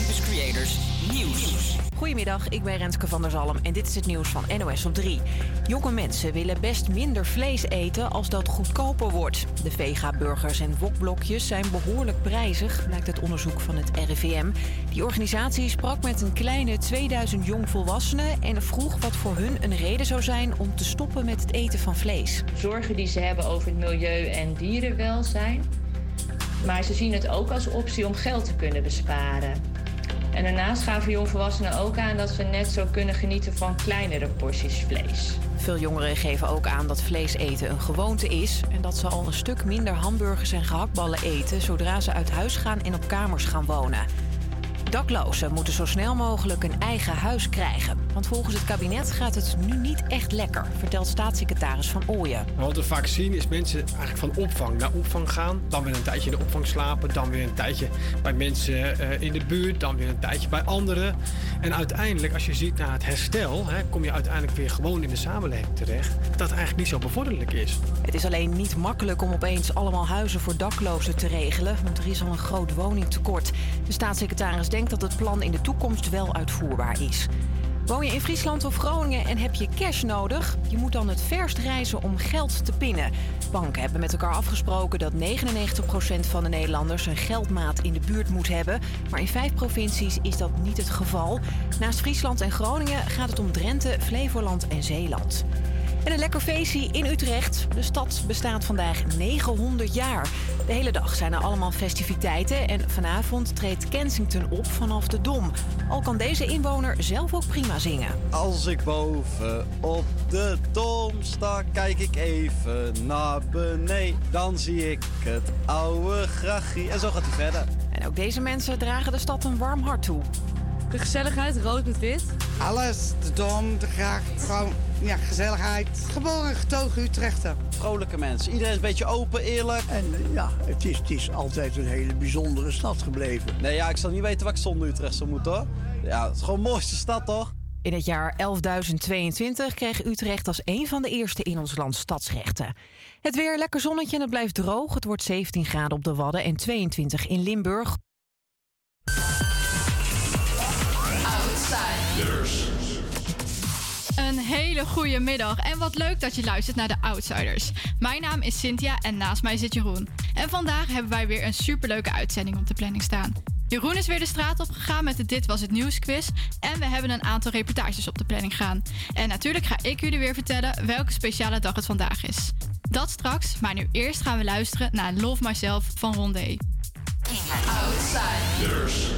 Campus Creators Nieuws. Goedemiddag, ik ben Renske van der Zalm en dit is het nieuws van NOS op 3. Jonge mensen willen best minder vlees eten als dat goedkoper wordt. De vega-burgers en wokblokjes zijn behoorlijk prijzig, blijkt uit onderzoek van het RIVM. Die organisatie sprak met een kleine 2000 jongvolwassenen en vroeg wat voor hun een reden zou zijn om te stoppen met het eten van vlees. Zorgen die ze hebben over het milieu en dierenwelzijn. Maar ze zien het ook als optie om geld te kunnen besparen. En daarnaast gaven jongvolwassenen ook aan dat ze net zo kunnen genieten van kleinere porties vlees. Veel jongeren geven ook aan dat vlees eten een gewoonte is en dat ze al een stuk minder hamburgers en gehaktballen eten zodra ze uit huis gaan en op kamers gaan wonen. Daklozen moeten zo snel mogelijk een eigen huis krijgen. Want volgens het kabinet gaat het nu niet echt lekker, vertelt staatssecretaris Van Ooyen. Wat we vaak zien is mensen eigenlijk van opvang naar opvang gaan. Dan weer een tijdje in de opvang slapen. Dan weer een tijdje bij mensen eh, in de buurt. Dan weer een tijdje bij anderen. En uiteindelijk, als je ziet naar het herstel, hè, kom je uiteindelijk weer gewoon in de samenleving terecht. Dat eigenlijk niet zo bevorderlijk is. Het is alleen niet makkelijk om opeens allemaal huizen voor daklozen te regelen, want er is al een groot woningtekort. De staatssecretaris denkt dat het plan in de toekomst wel uitvoerbaar is. Woon je in Friesland of Groningen en heb je cash nodig? Je moet dan het verst reizen om geld te pinnen. Banken hebben met elkaar afgesproken dat 99% van de Nederlanders een geldmaat in de buurt moet hebben. Maar in vijf provincies is dat niet het geval. Naast Friesland en Groningen gaat het om Drenthe, Flevoland en Zeeland. En een lekker feestje in Utrecht. De stad bestaat vandaag 900 jaar. De hele dag zijn er allemaal festiviteiten en vanavond treedt Kensington op vanaf de Dom. Al kan deze inwoner zelf ook prima zingen. Als ik boven op de dom sta, kijk ik even naar beneden. Dan zie ik het oude grachie. En zo gaat hij verder. En ook deze mensen dragen de stad een warm hart toe. De gezelligheid, rood met wit. Alles, de dom, de gracht, gewoon ja, gezelligheid. Geboren getogen Utrechter. Vrolijke mensen. Iedereen is een beetje open, eerlijk. En eh, ja, het is, het is altijd een hele bijzondere stad gebleven. Nee, ja, ik zal niet weten waar ik zonder Utrecht zou moeten hoor. Ja, het is gewoon de mooiste stad toch? In het jaar 11.022 kreeg Utrecht als een van de eerste in ons land stadsrechten. Het weer lekker zonnetje en het blijft droog. Het wordt 17 graden op de Wadden en 22 in Limburg. Hele goede middag en wat leuk dat je luistert naar de Outsiders. Mijn naam is Cynthia en naast mij zit Jeroen. En vandaag hebben wij weer een superleuke uitzending op de planning staan. Jeroen is weer de straat opgegaan met de Dit Was Het Nieuws quiz. En we hebben een aantal reportages op de planning gaan. En natuurlijk ga ik jullie weer vertellen welke speciale dag het vandaag is. Dat straks, maar nu eerst gaan we luisteren naar Love Myself van Rondé. Outsiders.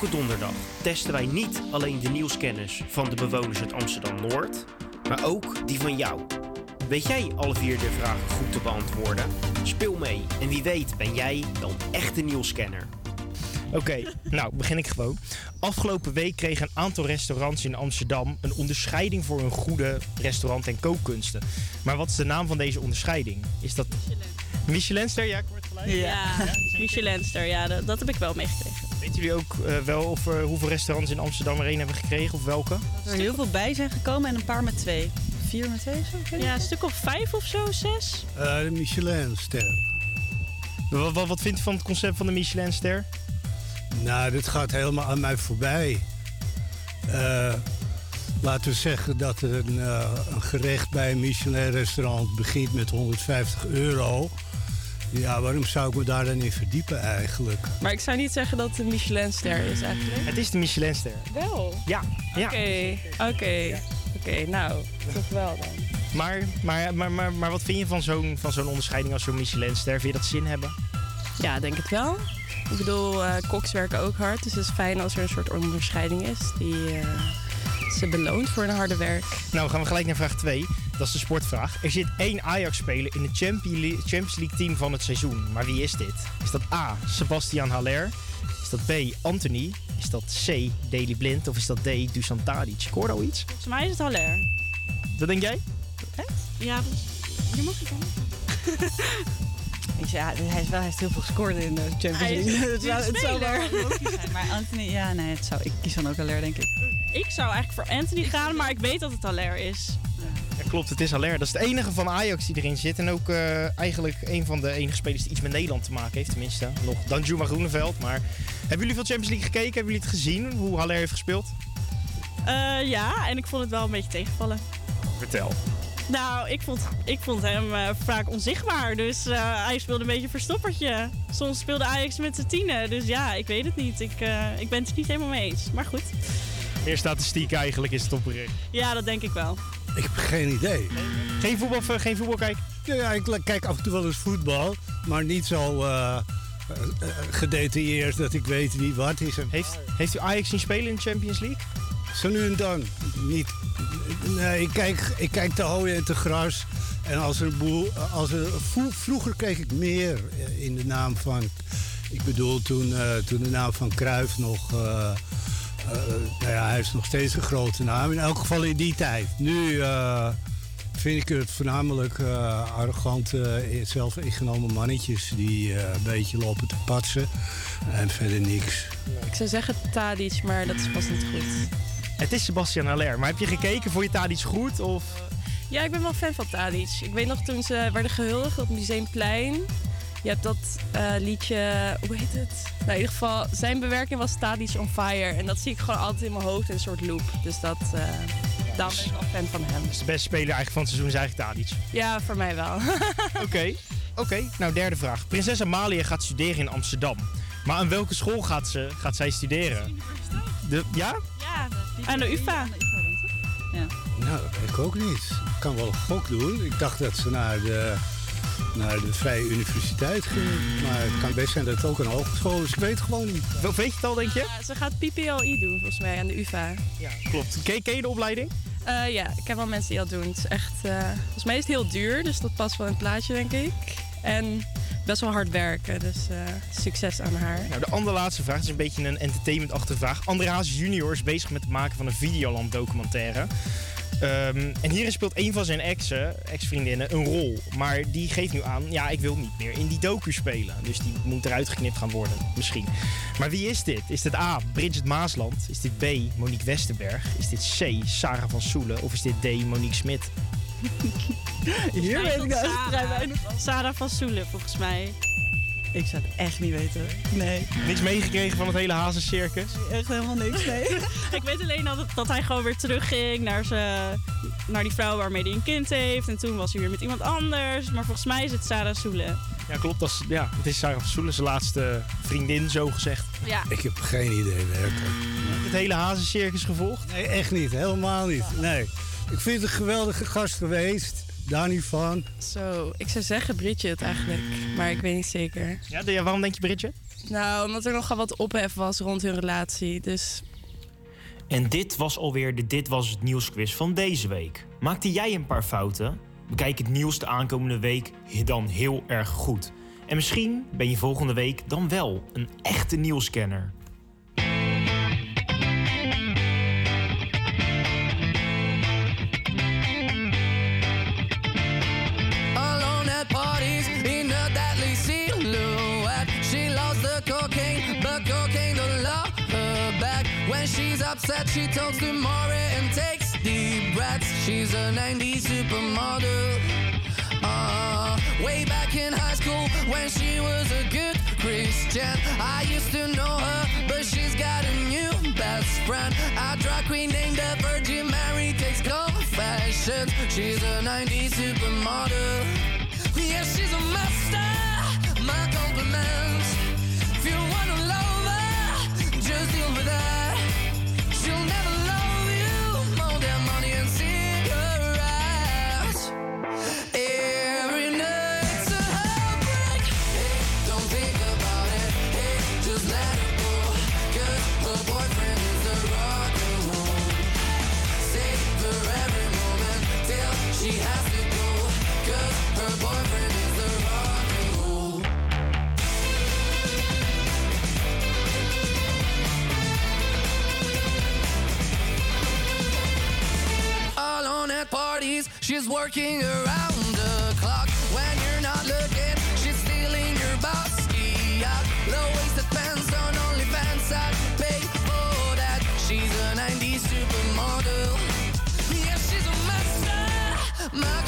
Elke donderdag testen wij niet alleen de nieuwskennis van de bewoners uit Amsterdam-Noord, maar ook die van jou. Weet jij alle vier de vragen goed te beantwoorden? Speel mee en wie weet ben jij dan echte nieuwscanner. Oké, nou begin ik gewoon. Afgelopen week kregen een aantal restaurants in Amsterdam een onderscheiding voor hun goede restaurant- en kookkunsten. Maar wat is de naam van deze onderscheiding? Is dat Michelinster? Ja, ik word gelijk. Ja, Michelinster, ja, dat, dat heb ik wel meegekregen. Weten jullie ook eh, wel of, er- hoeveel restaurants in Amsterdam er een hebben gekregen of welke? Dat er heel veel bij zijn gekomen en een paar met twee. Vier met twee zo? Ja, een stuk of vijf of zo, zes. Eh, de Michelinster. Wat, wat, wat vindt u van het concept van de Michelinster? Nou, dit gaat helemaal aan mij voorbij. Eh, laten we zeggen dat een, eh, een gerecht bij een Michelin-restaurant begint met 150 euro. Ja, waarom zou ik me daar dan in verdiepen eigenlijk? Maar ik zou niet zeggen dat het een Michelinster is eigenlijk. Het is de Michelinster. Wel? Ja. Oké, oké. Oké, nou, toch wel dan. Maar, maar, maar, maar, maar wat vind je van zo'n, van zo'n onderscheiding als zo'n Michelinster? Vind je dat zin hebben? Ja, denk het wel. Ik bedoel, eh koks werken ook hard. Dus het is fijn als er een soort onderscheiding is die eh, ze beloont voor hun harde werk. Nou, gaan we gelijk naar vraag 2. Dat is de sportvraag. Er zit één Ajax-speler in het Champions League- Champions League team van het seizoen. Maar wie is dit? Is dat A. Sebastian Haller? Is dat B. Anthony? Is dat C. Daily Blind? Of is dat D. Dusan Tadic? Ik al iets. Volgens mij is het Haller. Wat denk jij? Ja, je mag het dan. Ja, hij, is wel, hij heeft heel veel gescoord in de Champions Hij is League. het, zou, het zou wel logisch zijn. Maar Anthony, ja, nee, het zou, ik kies dan ook Aller, denk ik. Ik zou eigenlijk voor Anthony gaan, maar ik weet dat het Haller is. Ja, klopt, het is Haller. Dat is de enige van Ajax die erin zit. En ook eh, eigenlijk een van de enige spelers die iets met Nederland te maken heeft. Tenminste, nog Danjuma Groeneveld. Maar hebben jullie veel Champions League gekeken? Hebben jullie het gezien, hoe Haller heeft gespeeld? Eh, ja, en ik vond het wel een beetje tegenvallen. Vertel. Nou, ik vond, ik vond hem eh, vaak onzichtbaar. Dus eh, hij speelde een beetje verstoppertje. Soms speelde Ajax met z'n tienen. Dus ja, ik weet het niet. Ik, eh, ik ben het er niet helemaal mee eens. Maar goed. Meer statistiek eigenlijk is het opbericht. Ja, dat denk ik wel. Ik heb geen idee. Geen voetbal, of, eh, geen voetbal kijken? Ja, ik kijk af en toe wel eens voetbal, maar niet zo eh, eh, gedetailleerd dat ik weet wie wat is. Heeft, heeft u Ajax zien spelen in de Champions League? Zo nu en dan. Niet. Nee, ik kijk, ik kijk te hooi en te gras. En als er een boel. Als er, vro- vroeger keek ik meer in de naam van. Ik bedoel, toen, eh, toen de naam van Cruijff nog. Eh, nou ja, hij is nog steeds een grote naam. In elk geval in die tijd. Nu eh, vind ik het voornamelijk eh, arrogante, zelf ingenomen mannetjes die eh, een beetje lopen te patsen. En verder niks. Ik zou zeggen Tadic, maar dat is vast niet goed. Het is Sebastian Haller. Maar heb je gekeken? Vond je Tadic goed? Of... Ja, ik ben wel fan van Tadic. Ik weet nog toen ze werden gehuldigd op Museumplein. Je hebt dat eh, liedje, hoe heet het? Nou, in ieder geval, zijn bewerking was Tadic on Fire. En dat zie ik gewoon altijd in mijn hoofd in een soort loop. Dus dat, eh daarom ben ik wel fan van hem. Dus de beste speler eigenlijk van het seizoen is eigenlijk Tadic. Ja, voor mij wel. Oké, oké. Nou, derde vraag. Prinses Amalia gaat studeren in Amsterdam. Maar aan welke school gaat, ze, gaat zij studeren? De, ja? Ja, aan de UvA. Ja. Nou, dat weet ik ook niet. Ik kan wel een gok doen. Ik dacht dat ze naar de, naar de Vrije Universiteit ging. Maar het kan best zijn dat het ook een hogeschool is. Ik weet het gewoon niet. Wel, weet je het al, denk je? Ja, ze gaat PPLI doen volgens mij aan de UvA. Ja, klopt. Ken, ken je de opleiding? Eh, ja, ik heb wel mensen die dat doen. Het is echt, eh, volgens mij is het heel duur, dus dat past wel in het plaatje, denk ik. En best wel hard werken, dus eh, succes aan haar. Nou, de allerlaatste vraag is een beetje een entertainment-achtige vraag. André junior is bezig met het maken van een Videoland documentaire. Ehm, en hierin speelt een van zijn exen, ex-vriendinnen, een rol. Maar die geeft nu aan, ja, ik wil niet meer in die docu spelen. Dus die moet eruit geknipt gaan worden, misschien. Maar wie is dit? Is dit A, Bridget Maasland? Is dit B, Monique Westerberg? Is dit C, Sarah van Soelen? Of is dit D, Monique Smit? Hier weet ik nou vrij weinig Sarah van Soelen, volgens mij. Ik zou het echt niet weten. Nee, Niks meegekregen van het hele Hazes-circus? echt helemaal niks. Nee. ik weet alleen dat, het- dat hij gewoon weer terugging naar, zijn, naar die vrouw waarmee hij een kind heeft. En toen was hij weer met iemand anders. Maar volgens mij is het Sarah Soelen. Ja, klopt. Dat is, ja, het is Sarah van Soelen, zijn laatste vriendin, zo gezegd. Ja. Ik heb geen idee werkelijk. Het hele Hazes-circus gevolgd? Nee, echt niet. Helemaal niet. Nee. Ik vind het een geweldige gast geweest. Daar niet van. Zo, ik zou zeggen Bridget eigenlijk, maar ik weet niet zeker. Ja, de- ja, waarom denk je Bridget? Nou, omdat er nogal wat ophef was rond hun relatie, dus... En dit was alweer de Dit Was Het Nieuwsquiz van deze week. Maakte jij een paar fouten? Bekijk het nieuws de aankomende week dan heel erg goed. En misschien ben je volgende week dan wel een echte nieuwscanner. She talks to Maury and takes deep breaths. She's a 90s supermodel. Uh, way back in high school when she was a good Christian. I used to know her, but she's got a new best friend. A drag queen named the Virgin Mary takes confessions. She's a 90s supermodel. Yeah, she's a master. My compliments. She's working around the clock when you're not looking. She's stealing your bossy yacht. Low waisted pants on OnlyFans. I'd pay for that. She's a 90s supermodel. Yeah, she's a master. My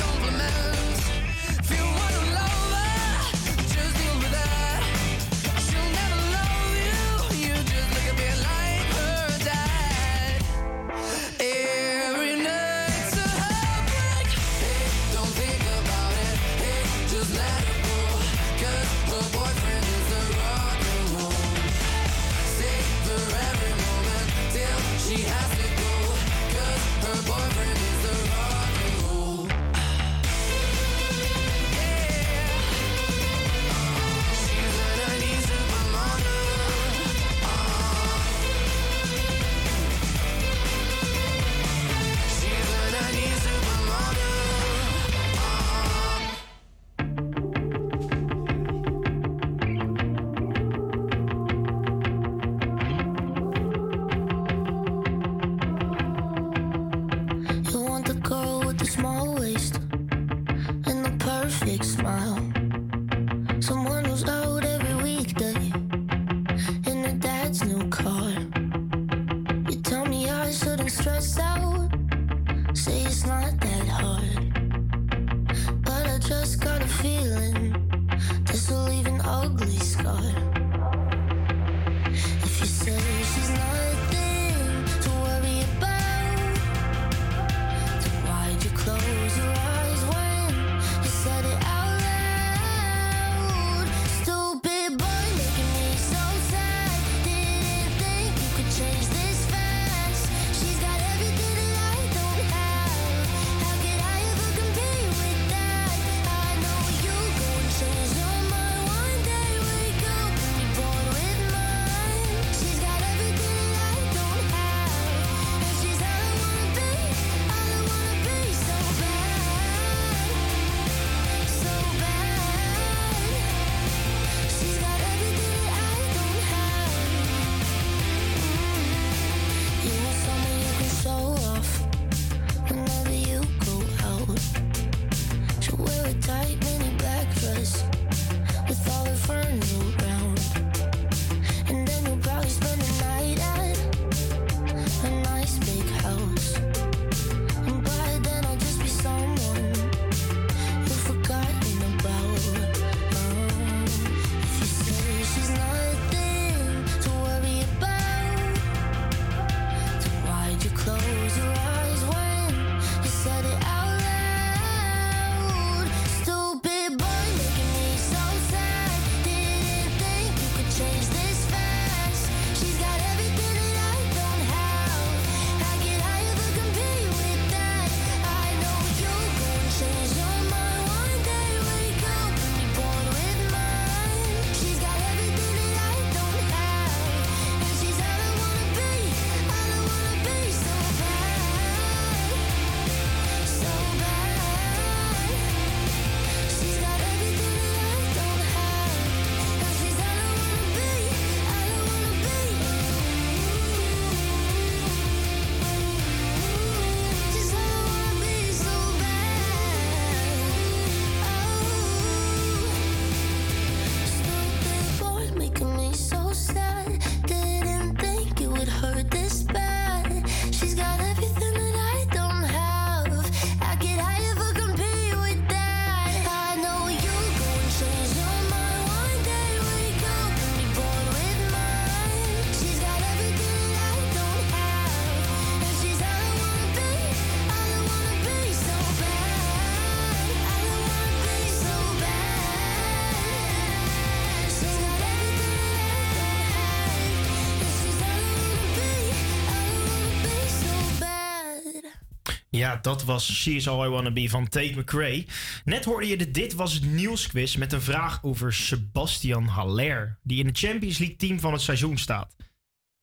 Ja, dat was She's All I Wanna Be van Tate McRae. Net hoorde je de Dit Was Het Nieuws quiz met een vraag over Sebastian Haller. Die in het Champions League team van het seizoen staat.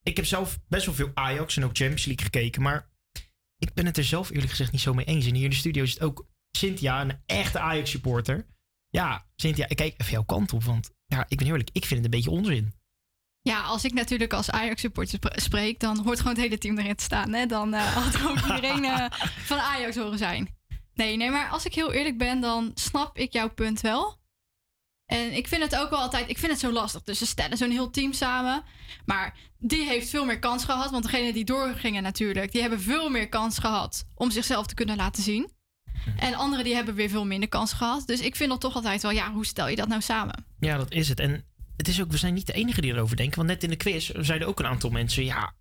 Ik heb zelf best wel veel Ajax en ook Champions League gekeken. Maar ik ben het er zelf eerlijk gezegd niet zo mee eens. En hier in de studio zit ook Cynthia, een echte Ajax supporter. Ja, Cynthia, ik kijk even jouw kant op. Want ja, ik ben eerlijk, ik vind het een beetje onzin. Ja, als ik natuurlijk als Ajax-supporter spreek, dan hoort gewoon het hele team erin te staan. Hè? Dan uh, had ook iedereen uh, van Ajax horen zijn. Nee, nee, maar als ik heel eerlijk ben, dan snap ik jouw punt wel. En ik vind het ook wel altijd, ik vind het zo lastig. Dus ze stellen zo'n heel team samen. Maar die heeft veel meer kans gehad. Want degene die doorgingen natuurlijk, die hebben veel meer kans gehad om zichzelf te kunnen laten zien. Mhm. En anderen die hebben weer veel minder kans gehad. Dus ik vind dat toch altijd wel, ja, hoe stel je dat nou samen? Ja, dat is het. En het is ook, we zijn niet de enige die erover denken. Want net in de quiz zeiden ook een aantal mensen, ja,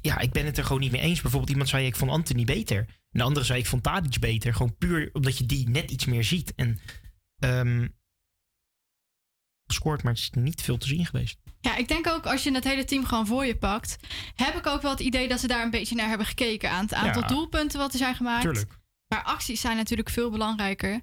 ja, ik ben het er gewoon niet mee eens. Bijvoorbeeld iemand zei, ik vond Anthony beter. En de andere zei, ik vond Tadic beter. Gewoon puur omdat je die net iets meer ziet. En ehm gescoord, maar het is niet veel te zien geweest. Ja, ik denk ook als je het hele team gewoon voor je pakt, heb ik ook wel het idee dat ze daar een beetje naar hebben gekeken aan het aantal Ja. doelpunten wat er zijn gemaakt. Tuurlijk. Maar acties zijn natuurlijk veel belangrijker.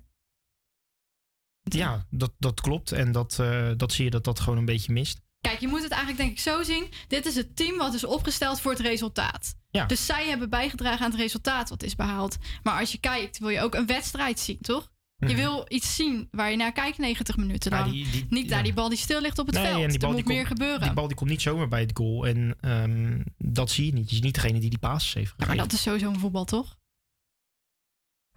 Ja, dat, dat klopt. En dat, eh, dat zie je dat dat gewoon een beetje mist. Kijk, je moet het eigenlijk denk ik zo zien. Dit is het team wat is opgesteld voor het resultaat. Ja. Dus zij hebben bijgedragen aan het resultaat wat is behaald. Maar als je kijkt, wil je ook een wedstrijd zien, toch? Je Mhm. wil iets zien waar je naar kijkt 90 minuten Ja, lang. die- die- niet daar die bal die stil ligt op het Nee, veld. en die bal er die meer komt- gebeuren. Die bal die komt niet zomaar bij het goal. En ehm, dat zie je niet. Je ziet niet degene die die passes heeft maar gegeven. dat is sowieso een voetbal, toch?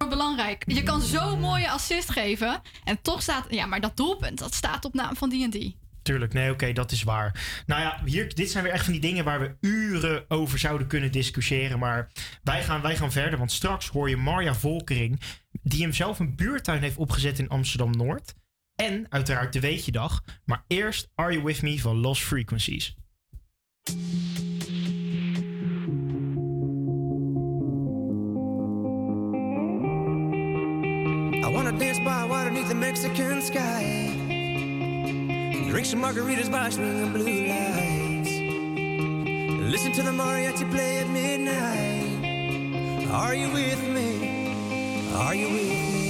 Belangrijk. Je kan zo'n mooie assist geven. En toch staat... Ja, maar dat doelpunt, dat staat op naam van die en die. Tuurlijk, nee, oké, dat is waar. Nou ja, hier, dit zijn weer echt van die dingen waar we uren over zouden kunnen discussiëren. Maar wij gaan, wij gaan verder, want straks hoor je Marja Volkering, die hem zelf een buurtuin heeft opgezet in Amsterdam Noord. En uiteraard de Weetjedag. Maar eerst Are You With Me van Lost Frequencies. By water beneath the Mexican sky. Drink some margaritas by swinging blue lights. Listen to the mariachi play at midnight. Are you with me? Are you with me?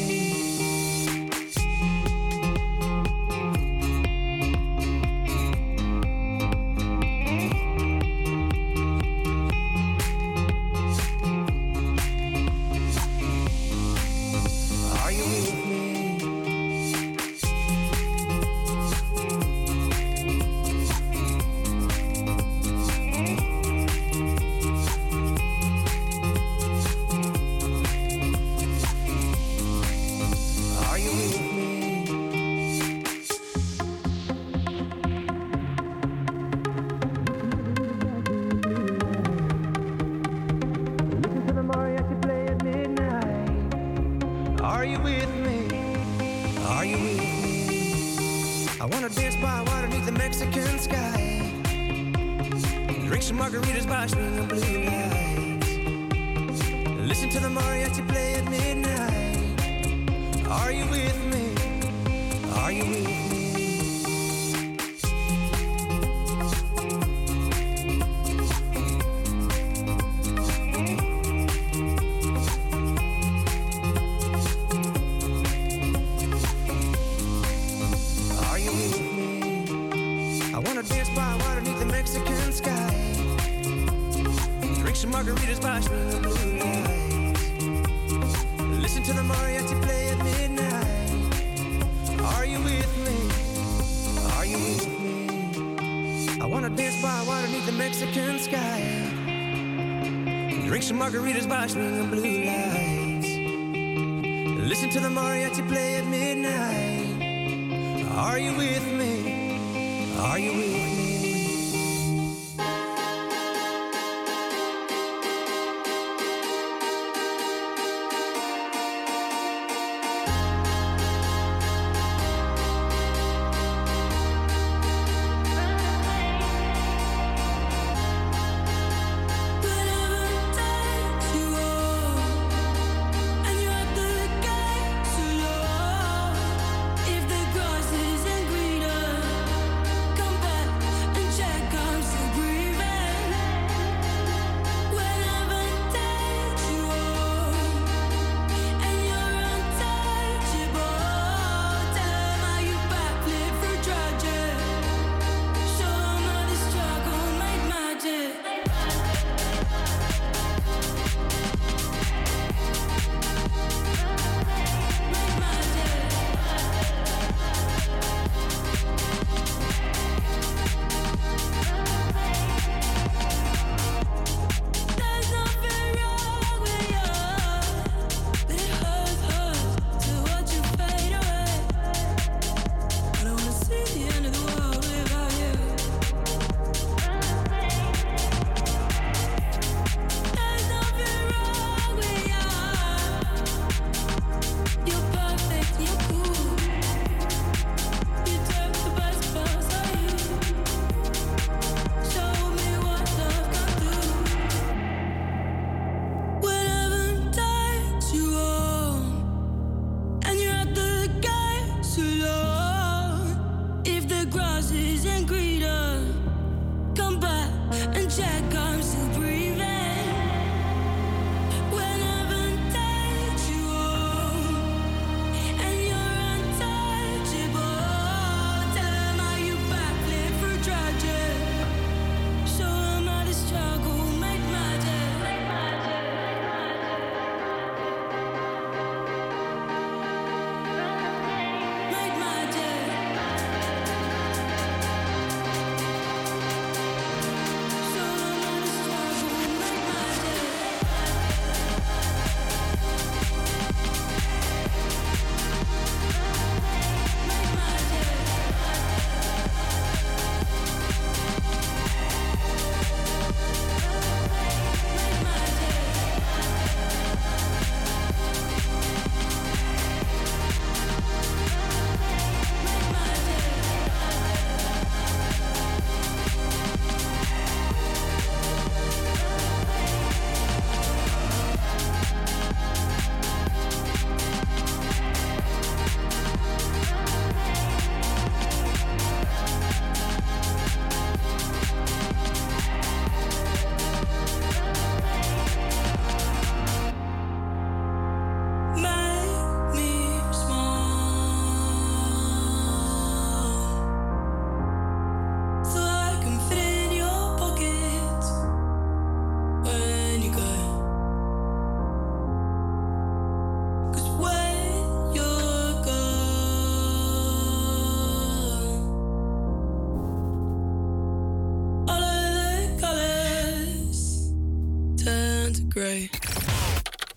Gray.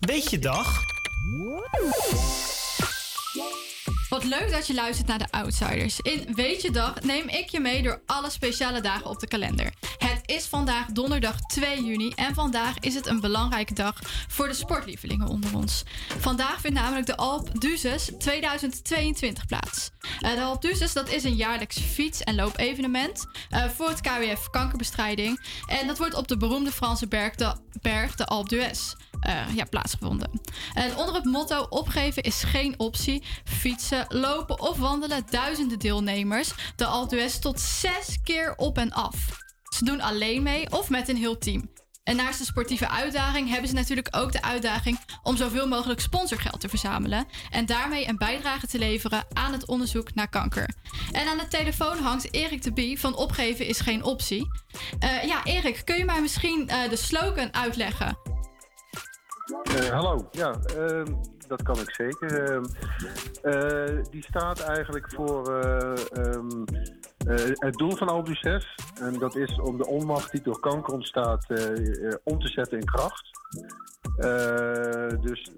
Weet je dag? Wat leuk dat je luistert naar de Outsiders. In Weet je Dag neem ik je mee door alle speciale dagen op de kalender. Het is vandaag donderdag 2 juni en vandaag is het een belangrijke dag voor de sportlievelingen onder ons. Vandaag vindt namelijk de Alp d'Huez 2022 plaats. Eh, de d'Huez dat is een jaarlijks fiets- en loopevenement eh, voor het KWF kankerbestrijding. En dat wordt op de beroemde Franse berg de, berg, de Alpe d'Huez eh, ja, plaatsgevonden. En onder het motto opgeven is geen optie. Fietsen, lopen of wandelen duizenden deelnemers. De Alpe tot zes keer op en af. Ze doen alleen mee of met een heel team. En naast de sportieve uitdaging hebben ze natuurlijk ook de uitdaging om zoveel mogelijk sponsorgeld te verzamelen en daarmee een bijdrage te leveren aan het onderzoek naar kanker. En aan de telefoon hangt Erik de Bie van Opgeven is geen optie. Eh, ja, Erik, kun je mij misschien eh, de slogan uitleggen? Eh, hallo, ja, ehm, dat kan ik zeker. Ehm, eh, die staat eigenlijk voor eh, ehm, eh, het doel van Albu 6. En dat is om de onmacht die door kanker ontstaat eh, eh, om te zetten in kracht. Eh, dus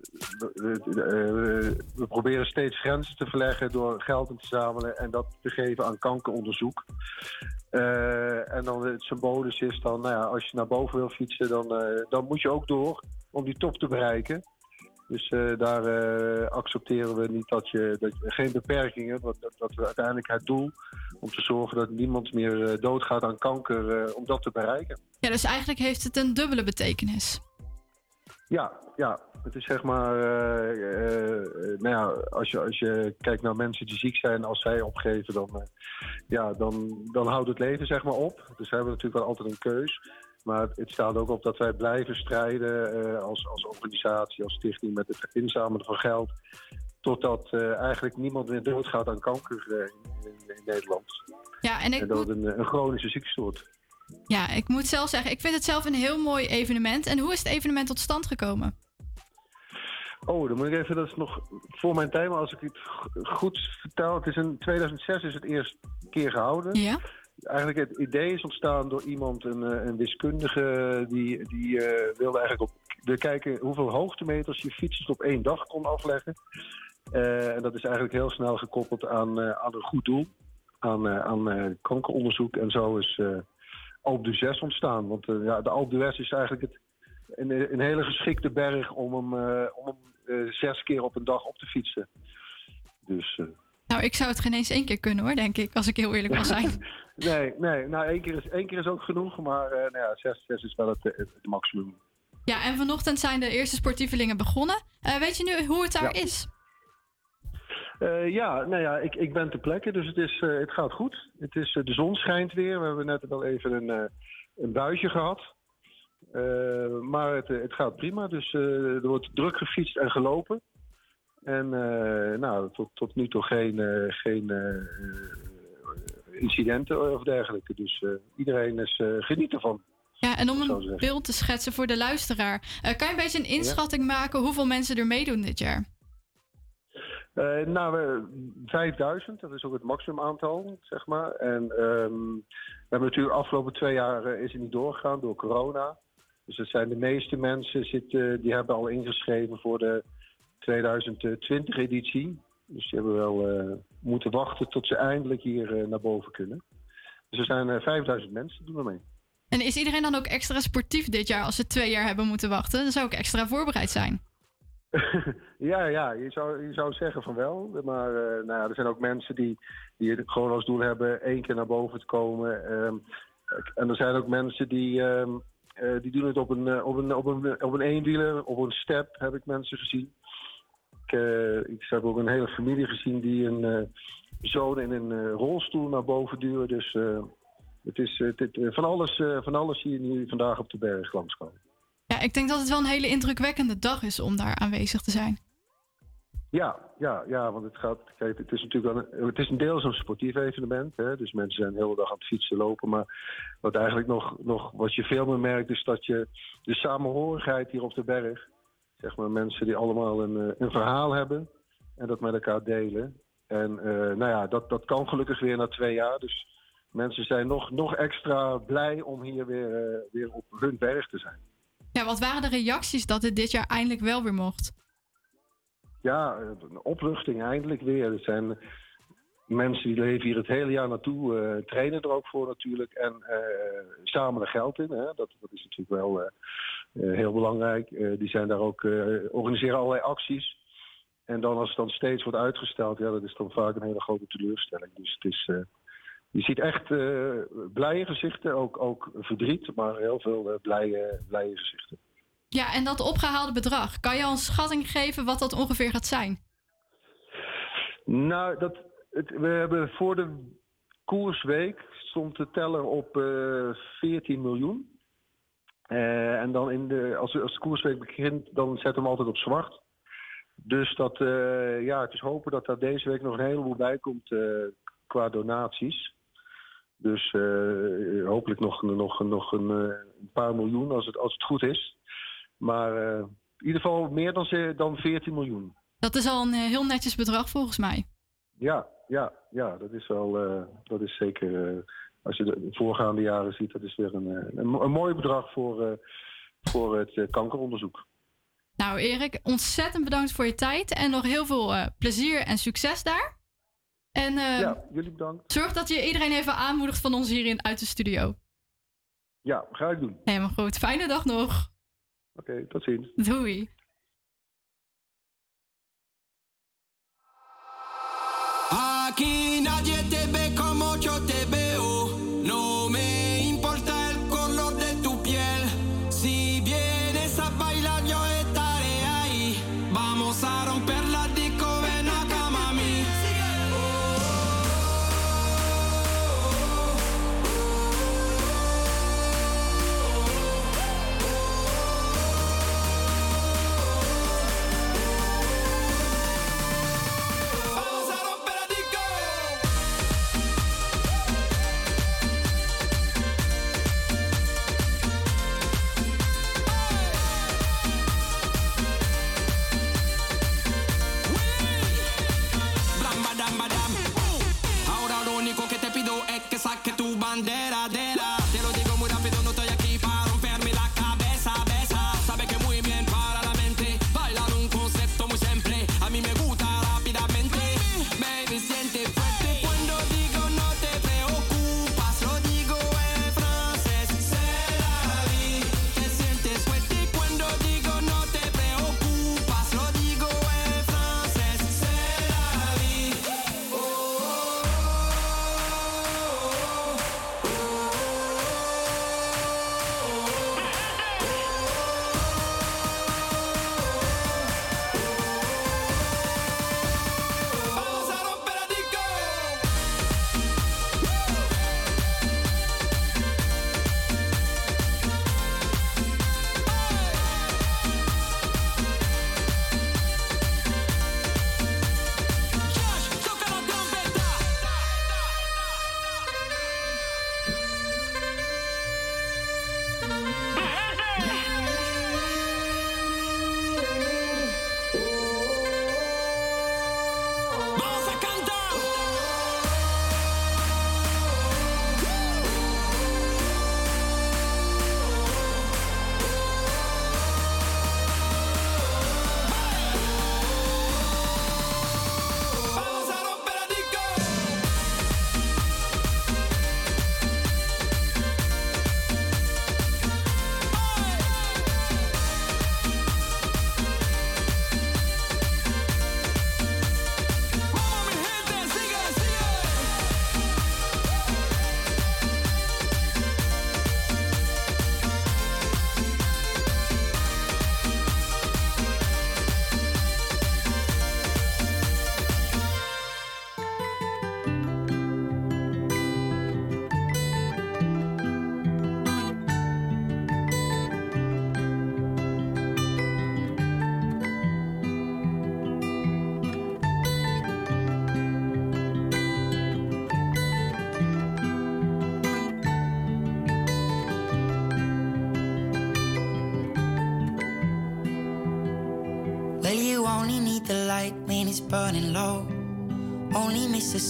we, eh, proberen steeds grenzen te verleggen door geld in te zamelen en dat te geven aan kankeronderzoek. Eh, en dan het symbolisch is dan, nou ja, als je naar boven wil fietsen, dan, eh, dan moet je ook door om die top te bereiken. Dus eh, daar eh, accepteren we niet dat je, dat je geen beperkingen, want dat, dat we uiteindelijk het doel om te zorgen dat niemand meer eh, doodgaat aan kanker, om dat te bereiken. Ja, dus eigenlijk heeft het een dubbele betekenis. Ja, ja. Het is zeg maar, nou ja, als je, als je kijkt naar mensen die ziek zijn, als zij opgeven, dan, ja, dan, dan houdt het leven zeg maar op. Dus we hebben natuurlijk wel altijd een keus. Maar het, staat ook op dat wij blijven strijden eh, als, als organisatie, als stichting met het inzamelen van geld. Totdat eh, eigenlijk niemand meer doodgaat aan kanker eh, in, in, Nederland. Ja, en ik en dat moet- het een, een chronische ziekte wordt. Ja, ik moet zelf zeggen, ik vind het zelf een heel mooi evenement. En hoe is het evenement tot stand gekomen? Oh, dan moet ik even, dat is nog voor mijn tijd, maar als ik het goed vertel, het is in 2006 is het eerst keer gehouden. Ja. Eigenlijk het idee is ontstaan door iemand, een, eh, een wiskundige, die, die eh, wilde eigenlijk op wilde kijken hoeveel hoogtemeters je fietsers op één dag kon afleggen. Eh, en dat is eigenlijk heel snel gekoppeld aan, aan een goed doel, aan, aan kankeronderzoek. En zo is eh Alpe d'Huez ontstaan. Want ja, de Alpe d'Huez is eigenlijk het, een, een hele geschikte berg om hem, om hem zes keer op een dag op te fietsen. Dus Nou, ik zou het geen eens één keer kunnen hoor, denk ik, als ik heel eerlijk mag zijn. Nee, nee, nou één keer is, één keer is ook genoeg, maar eh, nou ja, zes, zes is wel het, het, het maximum. Ja, en vanochtend zijn de eerste sportievelingen begonnen. Eh, weet je nu hoe het daar Ja. is? Eh, ja, nou ja, ik, ik ben ter plekke, dus het, is, eh, het gaat goed. Het is, eh, de zon schijnt weer. We hebben net wel even een, eh, een buitje gehad. Eh, maar het, eh, het gaat prima, dus eh, er wordt druk gefietst en gelopen. En eh, nou, tot, tot nu toe geen, eh, geen eh, eh, incidenten of dergelijke. Dus eh, iedereen is uh, geniet ervan. Ja, en om een beeld te schetsen voor de luisteraar. eh, kan je een beetje een inschatting maken hoeveel mensen er meedoen dit jaar? Eh, nou, we- 5000, dat is ook het maximumaantal, zeg maar. En ehm, we hebben natuurlijk de afgelopen twee jaar eh, is het niet doorgegaan door corona. Dus dat zijn de meeste mensen zitten, die hebben al ingeschreven voor de 2020-editie. Dus die hebben wel eh, moeten wachten tot ze eindelijk hier eh, naar boven kunnen. Dus er zijn eh, 5000 mensen die doen er mee. En is iedereen dan ook extra sportief dit jaar als ze twee jaar hebben moeten wachten? Dan zou ik extra voorbereid zijn. Ja, ja, je zou, je zou zeggen van wel. Maar eh, nou ja, er zijn ook mensen die, die het gewoon als doel hebben één keer naar boven te komen. Ehm, en er zijn ook mensen die, ehm, eh, die doen het op een, eh, op, een, op, een, op een eenwieler, op een step heb ik mensen gezien. Ik, eh, ik heb ook een hele familie gezien die een eh, zoon in een eh, rolstoel naar boven duwen. Dus het is, eh, van, alles, van alles zie je nu vandaag op de berg langskomen. Ja, ik denk dat het wel een hele indrukwekkende dag is om daar aanwezig te zijn. Ja, ja, ja, want het gaat. Kijk, het is natuurlijk wel een, het is een deels een sportief evenement. Hè? Dus mensen zijn de hele dag aan het fietsen, lopen. Maar wat eigenlijk nog, nog wat je veel meer merkt, is dat je de samenhorigheid hier op de berg. Zeg maar mensen die allemaal een, eh, een verhaal hebben en dat met elkaar delen. En eh, nou ja, dat, dat kan gelukkig weer na twee jaar. Dus mensen zijn nog, nog extra blij om hier weer, eh, weer op hun berg te zijn. Ja, wat waren de reacties dat het dit jaar eindelijk wel weer mocht? Ja, een opluchting eindelijk weer. Er zijn mensen die leven hier het hele jaar naartoe, trainen er ook voor natuurlijk. En samen er geld in. Hè? Dat, dat is natuurlijk wel heel belangrijk. Eh, die zijn daar ook, eh, organiseren allerlei acties. En dan als het dan steeds wordt uitgesteld, ja, dat is dan vaak een hele grote teleurstelling. Dus het is, eh, je ziet echt eh, blije gezichten, ook, ook verdriet, maar heel veel eh, blije, blije gezichten. Ja, en dat opgehaalde bedrag, kan je al een schatting geven wat dat ongeveer gaat zijn? Nou, dat, het, we hebben voor de koersweek stond de teller op eh 14 miljoen. Eh, en dan in de, als, als de koersweek begint, dan zetten we hem altijd op zwart. Dus dat, eh, ja, het is hopen dat daar deze week nog een heleboel bij komt eh, qua donaties. Dus hopelijk nog, nog, nog een, een paar miljoen als het, als het goed is. Maar in ieder geval meer dan, ze- dan 14 miljoen. Dat is al een heel netjes bedrag volgens mij. Ja, ja, ja, dat is wel, dat is zeker, als je de voorgaande jaren ziet, dat is weer een, eh, een, een mooi bedrag voor, eh, voor het eh, kankeronderzoek. Nou, Erik, ontzettend bedankt voor je tijd en nog heel veel plezier en succes daar. En Ja, jullie bedankt. zorg dat je iedereen even aanmoedigt van ons hierin uit de studio. Ja, ga ik doen. Helemaal goed. Fijne dag nog. Oké, tot ziens. Doei.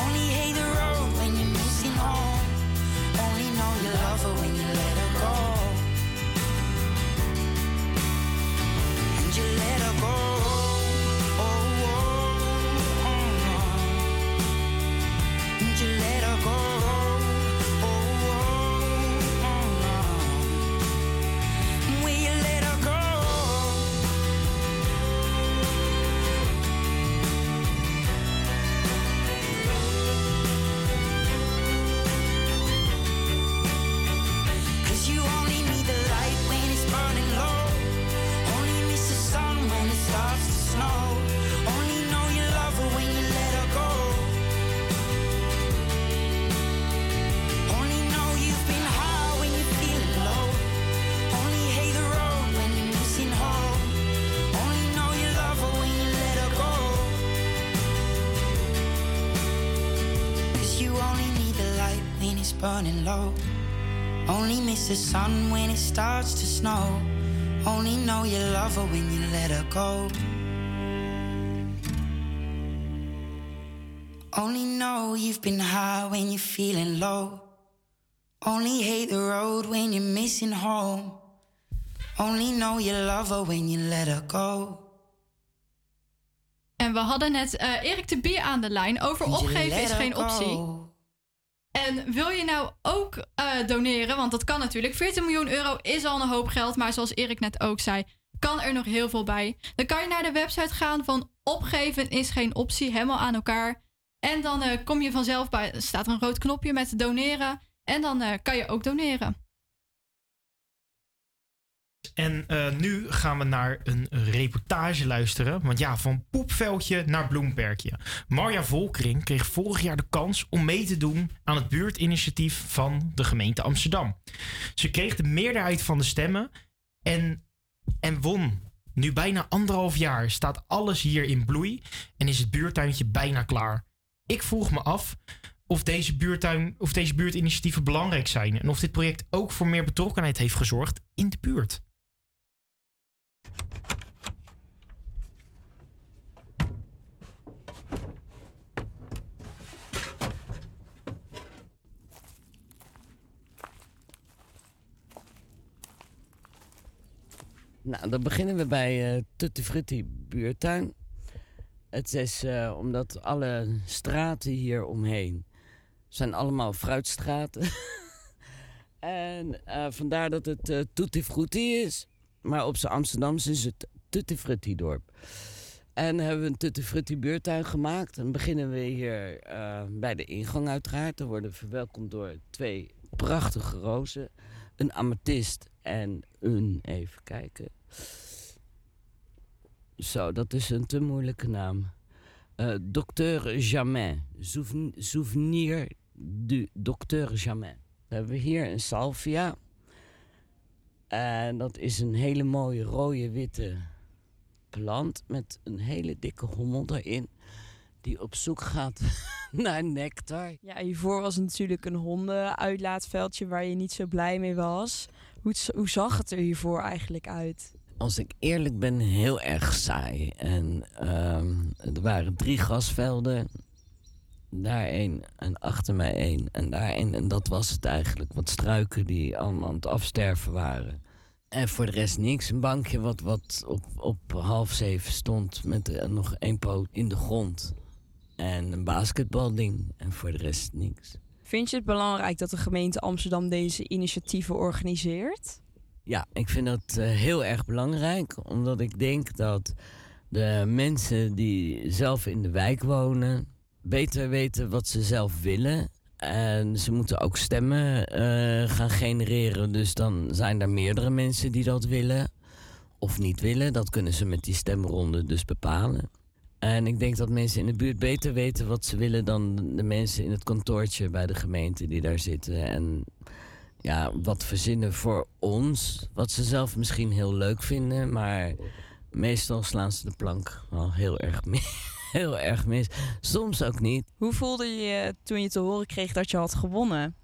Only hate the road when you're missing home. Only know you love her when you let her go. And you let her go. Burning low. Only miss the sun when it starts to snow. Only know you love her when you let her go. Only know you've been high when you're feeling low. Only hate the road when you're missing home. Only know you love her when you let her go. En we hadden net eh, Erik de Bier aan de lijn over opgeven is geen optie. En wil je nou ook eh, doneren, want dat kan natuurlijk. 14 miljoen euro is al een hoop geld, maar zoals Erik net ook zei, kan er nog heel veel bij. Dan kan je naar de website gaan van opgeven is geen optie, helemaal aan elkaar. En dan eh, kom je vanzelf bij, er staat een rood knopje met doneren. En dan eh, kan je ook doneren. En eh, nu gaan we naar een reportage luisteren. Want ja, van poepveldje naar bloemperkje. Marja Volkering kreeg vorig jaar de kans om mee te doen aan het buurtinitiatief van de gemeente Amsterdam. Ze kreeg de meerderheid van de stemmen en, en won. Nu bijna anderhalf jaar staat alles hier in bloei en is het buurtuintje bijna klaar. Ik vroeg me af of deze, buurtuin, of deze buurtinitiatieven belangrijk zijn en of dit project ook voor meer betrokkenheid heeft gezorgd in de buurt. Nou, dan beginnen we bij eh Tutti Frutti buurtuin. Het is eh, omdat alle straten hier omheen zijn allemaal fruitstraten. en eh, vandaar dat het eh Tutti Frutti is. Maar op zijn Amsterdamse is het Tutti Frutti dorp. En hebben we een Tutti Frutti buurtuin gemaakt. Dan beginnen we hier eh, bij de ingang uiteraard. Dan worden we verwelkomd door twee prachtige rozen. Een amethyst en een, even kijken. Zo, dat is een te moeilijke naam. Eh Docteur. Souven- Souvenir du Docteur Jamais. Dan hebben we hier een salvia. En dat is een hele mooie rode witte plant met een hele dikke hommel erin. Die op zoek gaat naar nectar. Ja, hiervoor was het natuurlijk een hondenuitlaatveldje waar je niet zo blij mee was. Hoe, hoe zag het er hiervoor eigenlijk uit? Als ik eerlijk ben, heel erg saai. En ehm, er waren drie gasvelden. Daar één en achter mij één en daar één. En dat was het eigenlijk. Wat struiken die allemaal aan het afsterven waren. En voor de rest niks. Een bankje wat, wat op, op half zeven stond met eh, nog één poot in de grond. En een basketbalding. En voor de rest niks. Vind je het belangrijk dat de gemeente Amsterdam deze initiatieven organiseert? Ja, ik vind dat eh, heel erg belangrijk, omdat ik denk dat de mensen die zelf in de wijk wonen beter weten wat ze zelf willen. En ze moeten ook stemmen eh, gaan genereren, dus dan zijn er meerdere mensen die dat willen of niet willen. Dat kunnen ze met die stemronde dus bepalen. En ik denk dat mensen in de buurt beter weten wat ze willen dan de mensen in het kantoortje bij de gemeente die daar zitten. En ja, wat verzinnen voor ons. Wat ze zelf misschien heel leuk vinden, maar meestal slaan ze de plank wel heel erg mis. Heel erg mis. Soms ook niet. Hoe voelde je je toen je te horen kreeg dat je had gewonnen?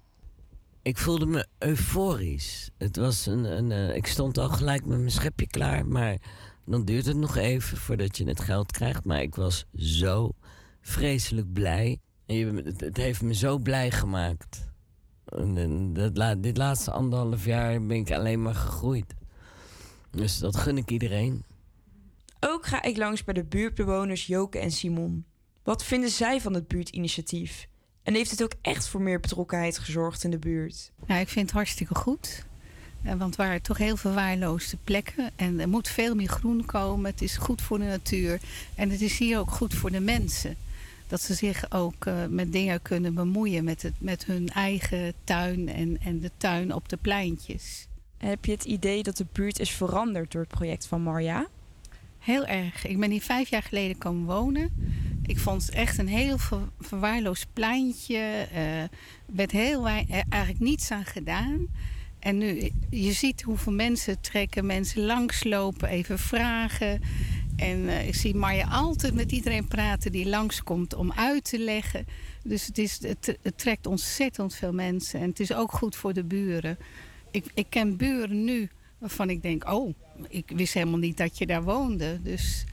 Ik voelde me euforisch. Het was een, een, eh, ik stond al gelijk met mijn schepje klaar, maar dan duurt het nog even voordat je het geld krijgt. Maar ik was zo vreselijk blij. Je- het, heeft me zo blij gemaakt. Dat, dit laatste anderhalf jaar ben ik alleen maar gegroeid. Dus dat gun ik iedereen. Ook ga ik langs bij de buurtbewoners Joke en Simon. Wat vinden zij van het buurtinitiatief? En heeft het ook echt voor meer betrokkenheid gezorgd in de buurt? Nou, ik vind het hartstikke goed. Eh, Want waren toch heel verwaarloosde plekken. En er moet veel meer groen komen. Het is goed voor de natuur. En het is hier ook goed voor de mensen. Dat ze zich ook eh, met dingen kunnen bemoeien. Met, het, met hun eigen tuin en, en de tuin op de pleintjes. Heb je het idee dat de buurt is veranderd door het project van Marja? Heel erg. Ik ben hier vijf jaar geleden komen wonen. Ik vond het echt een heel ver- verwaarloosd pleintje. Eh, Er werd heel er eigenlijk niets aan gedaan. En nu, je ziet hoeveel mensen trekken, mensen langslopen, even vragen. En eh, ik zie Marja altijd met iedereen praten die langskomt om uit te leggen. Dus het, is, het, het trekt ontzettend veel mensen. En het is ook goed voor de buren. Ik, ik ken buren nu waarvan ik denk, oh, ik wist helemaal niet dat je daar woonde. Dus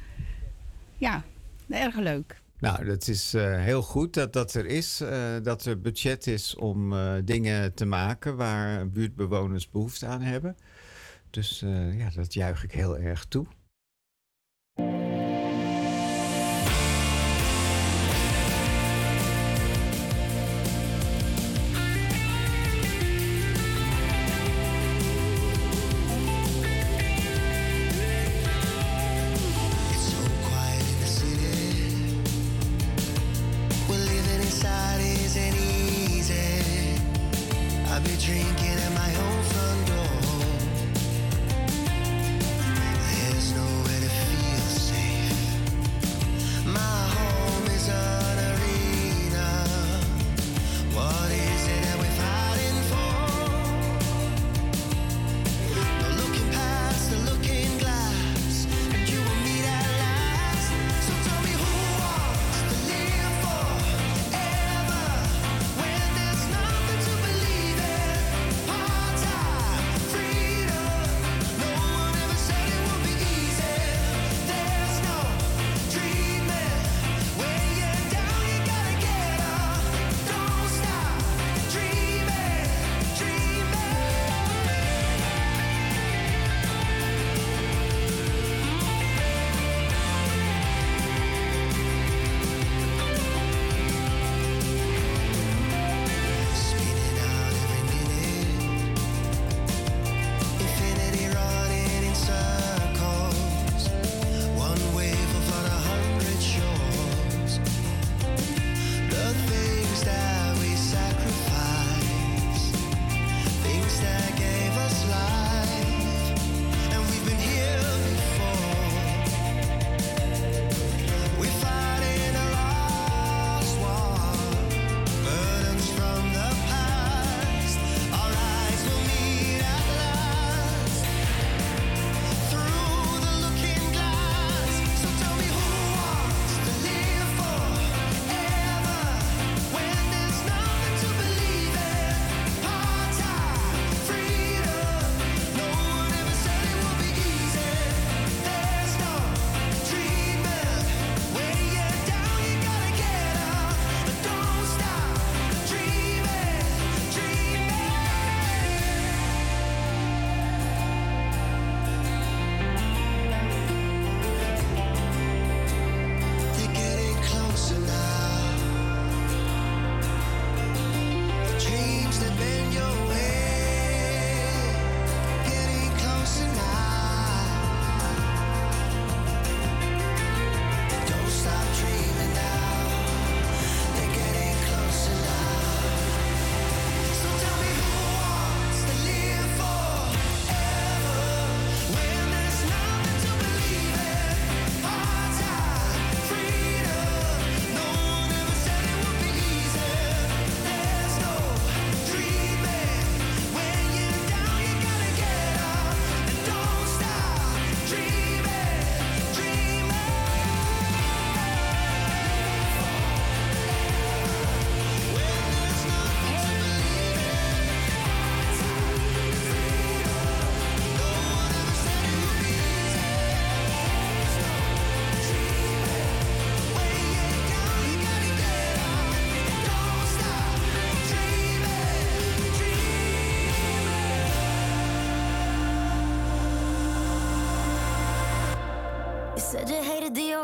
ja, erg leuk. Nou, dat is eh, heel goed dat dat er is. eh, dat er budget is om eh, dingen te maken waar buurtbewoners behoefte aan hebben. Dus ja, dat juich ik heel erg toe.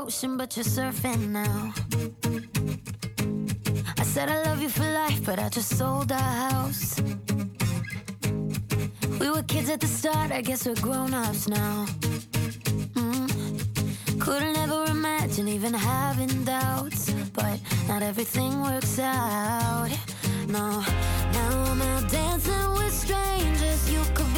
ocean, but you're surfing now. I said I love you for life, but I just sold our house. We were kids at the start, I guess we're grown ups now. Mm. Couldn't ever imagine even having doubts, but not everything works out. No, now I'm out dancing with strangers. You could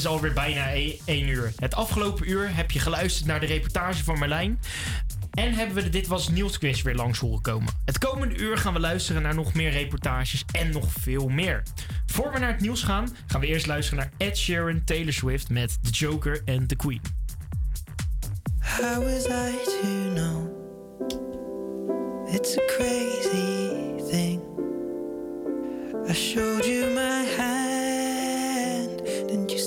is alweer bijna e- 1 uur. Het afgelopen uur heb je geluisterd naar de reportage van Marlijn. En hebben we de Dit Was nieuws quiz weer langs horen komen. Het komende uur gaan we luisteren naar nog meer reportages en nog veel meer. Voor we naar het nieuws gaan, gaan we eerst luisteren naar Ed Sheeran, Taylor Swift met The Joker en The Queen. How to know? It's a crazy thing. I showed you my hand, and you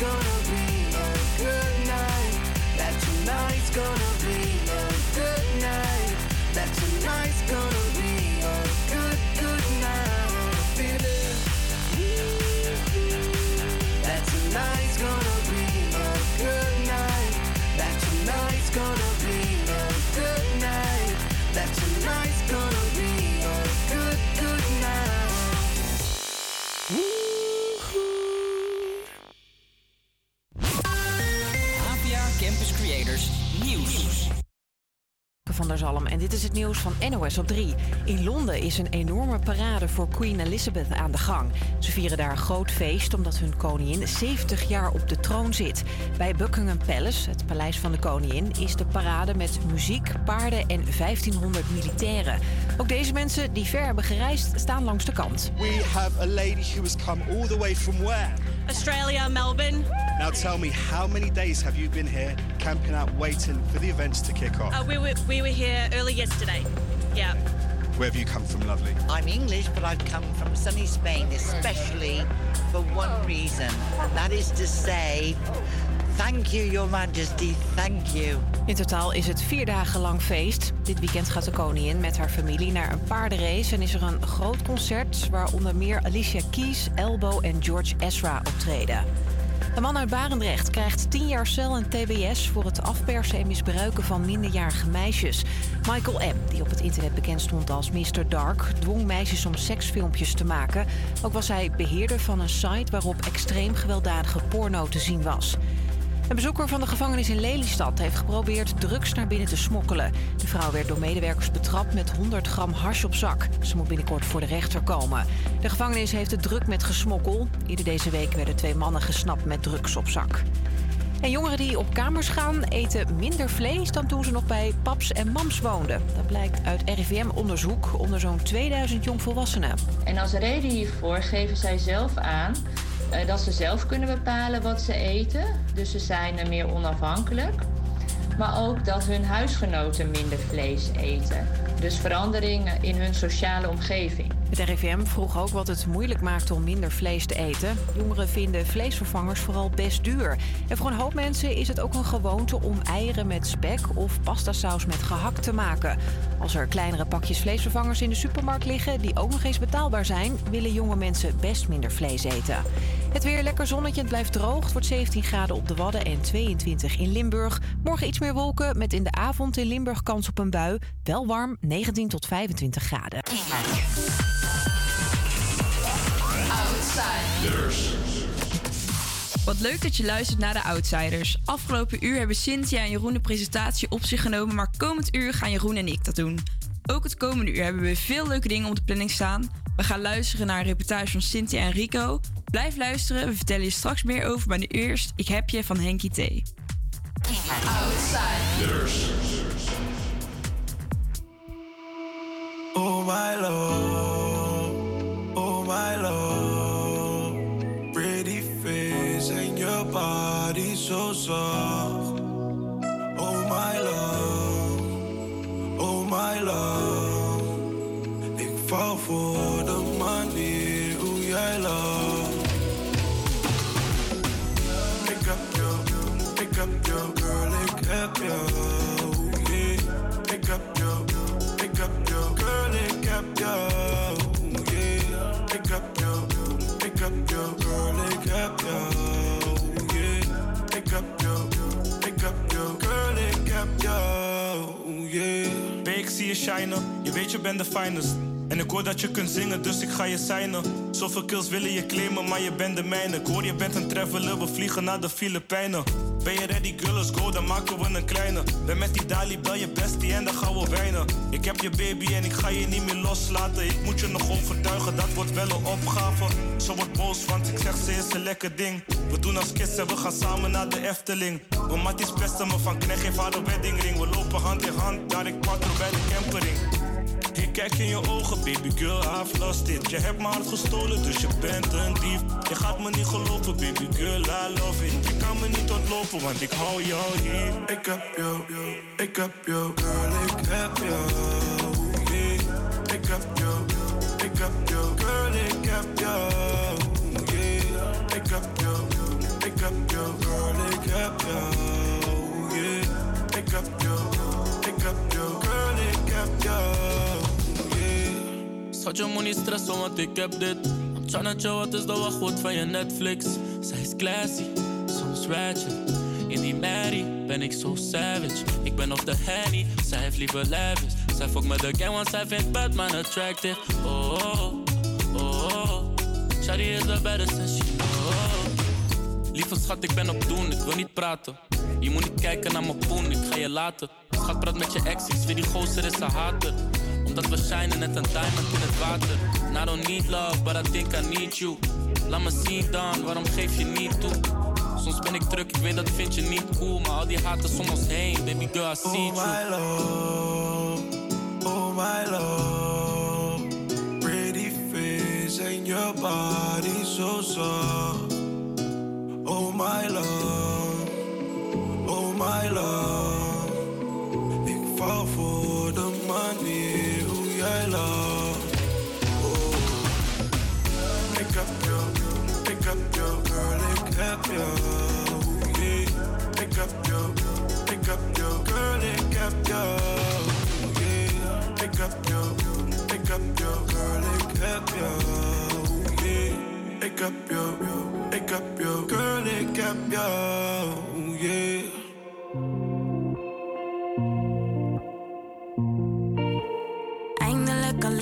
gonna En dit is het nieuws van NOS op 3. In Londen is een enorme parade voor Queen Elizabeth aan de gang. Ze vieren daar een groot feest omdat hun koningin 70 jaar op de troon zit. Bij Buckingham Palace, het paleis van de koningin, is de parade met muziek, paarden en 1500 militairen. Ook deze mensen die ver hebben gereisd staan langs de kant. We have a lady who has come all the way from where? Australia, Melbourne. Now tell me, how many days have you been here camping out waiting for the events to kick off? Uh, we, were, we were here early yesterday. Yeah. Where have you come from, lovely? I'm English, but I've come from sunny Spain, especially for one reason. That is to say, thank you, Your Majesty, thank you. In totaal is het vier dagen lang feest. Dit weekend gaat de koningin met haar familie naar een paardenrace en is er een groot concert waar onder meer Alicia Keys, Elbow en George Ezra optreden. Een man uit Barendrecht krijgt 10 jaar cel en tbs voor het afpersen en misbruiken van minderjarige meisjes. Michael M., die op het internet bekend stond als Mr. Dark, dwong meisjes om seksfilmpjes te maken. Ook was hij beheerder van een site waarop extreem gewelddadige porno te zien was. Een bezoeker van de gevangenis in Lelystad heeft geprobeerd drugs naar binnen te smokkelen. De vrouw werd door medewerkers betrapt met 100 gram hash op zak. Ze moet binnenkort voor de rechter komen. De gevangenis heeft het druk met gesmokkel. Eerder deze week werden twee mannen gesnapt met drugs op zak. En jongeren die op kamers gaan eten minder vlees dan toen ze nog bij paps en mams woonden. Dat blijkt uit RIVM-onderzoek onder zo'n 2000 jongvolwassenen. En als reden hiervoor geven zij zelf aan eh, dat ze zelf kunnen bepalen wat ze eten. Dus ze zijn eh, meer onafhankelijk. Maar ook dat hun huisgenoten minder vlees eten. Dus veranderingen in hun sociale omgeving. Het RIVM vroeg ook wat het moeilijk maakt om minder vlees te eten. Jongeren vinden vleesvervangers vooral best duur. En voor een hoop mensen is het ook een gewoonte om eieren met spek of pastasaus met gehakt te maken. Als er kleinere pakjes vleesvervangers in de supermarkt liggen die ook nog eens betaalbaar zijn, willen jonge mensen best minder vlees eten. Het weer lekker zonnetje, het blijft droog. Het wordt 17 graden op de Wadden en 22 in Limburg. Morgen iets meer wolken met in de avond in Limburg kans op een bui. Wel warm, 19 tot 25 graden. Wat leuk dat je luistert naar de Outsiders. Afgelopen uur hebben Cynthia en Jeroen de presentatie op zich genomen, maar komend uur gaan Jeroen en ik dat doen. Ook het komende uur hebben we veel leuke dingen op de planning staan. We gaan luisteren naar een reportage van Cynthia en Rico. Blijf luisteren, we vertellen je straks meer over, maar nu eerst Ik heb je van Henkie T. Oh my love, oh my love. Pretty face and your body so soft. Oh my love, oh my love. Ik val voor de manier hoe jij love. Ik heb jou, ik heb jou, girl, ik heb jou. Heb jou. Yeah. Ik heb jou, ik heb jou, girl, ik heb jou. Yeah. Ik heb jou, ik heb jou, girl, ik heb jou. Yeah. B, ik zie je shinen. Je weet je bent de finest. En ik hoor dat je kunt zingen, dus ik ga je signen. Zoveel kills willen je claimen, maar je bent de mijne. Ik hoor je bent een traveler, we vliegen naar de Filipijnen. Ben je ready, girl, go, dan maken we een kleine. Ben met die Dali, bel je bestie en dan gaan we wijnen. Ik heb je baby en ik ga je niet meer loslaten. Ik moet je nog overtuigen, dat wordt wel een opgave. Ze wordt boos, want ik zeg ze is een lekker ding. We doen als kids we gaan samen naar de Efteling. Mijn matties pesten me van knecht, geef haar een weddingring. We lopen hand in hand, daar ik quattro bij de campering. Kijk in je ogen, baby girl, I've lost it. Je hebt mijn hart gestolen, dus je bent een dief. Je gaat me niet geloven, baby girl, I love it. Je kan me niet ontlopen, want ik hou jou hier. Ik heb jou, ik heb jou, girl, ik heb jou. Yeah. Ik heb jou, ik heb jou, girl, ik heb jou. Yeah. Ik heb jou, ik heb jou, girl, ik heb jou. Yeah. Ik heb jou, ik heb jou, girl, ik heb jou. Schat, je moet niet stressen, want ik heb dit. I'm tryna chill, wat is de wachtwoord van je Netflix? Zij is classy, soms ratchet. In die Mary ben ik zo savage. Ik ben op de Henny, zij heeft liever lavish. Zij fuck met de gang, want zij vindt Batman attractive. Oh, oh, oh, oh. Shawty is the baddest and she know. Lieve schat, ik ben op doen, ik wil niet praten. Je moet niet kijken naar mijn poen, ik ga je laten. Schat, praat met je ex, ik die gozer is een hater. Omdat we shinen net een diamond in het water. And I don't need love, but I think I need you. Laat me zien dan, waarom geef je niet toe? Soms ben ik druk, ik weet dat vind je niet cool. Maar al die haters om ons heen, baby girl, I see Oh you. my love, oh my love. Pretty face and your body so soft. Oh my love, oh my love. Ik val voor de manier jij love. Oh. Ik heb jou, ik heb jou, girl, ik heb jou. Yeah. Ik heb jou, ik heb jou, girl, ik heb jou. Yeah. Ik heb jou, ik heb jou, girl, ik heb jou. Yeah. Ik heb jou, ik heb jou, girl, ik heb jou. Yeah.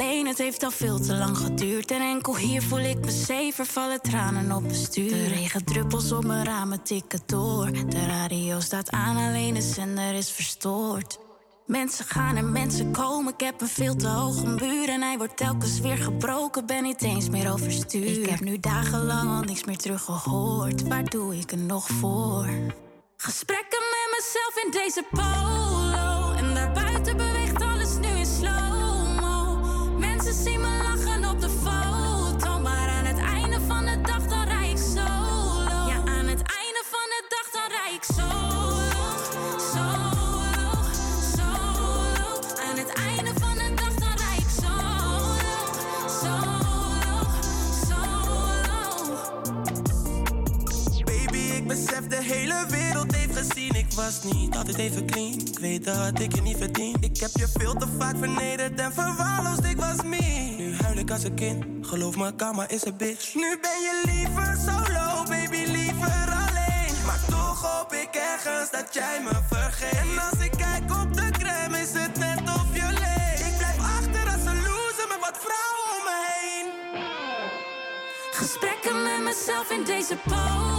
Alleen, het heeft al veel te lang geduurd. En enkel hier voel ik me zever, vallen tranen op mijn stuur. De regendruppels op mijn ramen tikken door. De radio staat aan, alleen de zender is verstoord. Mensen gaan en mensen komen, ik heb een veel te hoge muur. En hij wordt telkens weer gebroken, ben niet eens meer overstuur. Ik heb nu dagenlang al niks meer teruggehoord. Waar doe ik er nog voor? Gesprekken met mezelf in deze polo. Solo, solo, solo. Aan het einde van de dag, dan lijk ik solo, solo, solo. Baby, ik besef de hele wereld even gezien. Ik was niet altijd even clean. Ik weet dat ik het niet verdien. Ik heb je veel te vaak vernederd en verwaarloosd, ik was me. Nu huil ik als een kind, geloof maar karma is een bitch. Nu ben je liever solo, baby hoop ik ergens dat jij me vergeet. En als ik kijk op de crème, is het net of je leeft. Ik blijf achter als een loser met wat vrouwen om me heen. Gesprekken met mezelf in deze polo.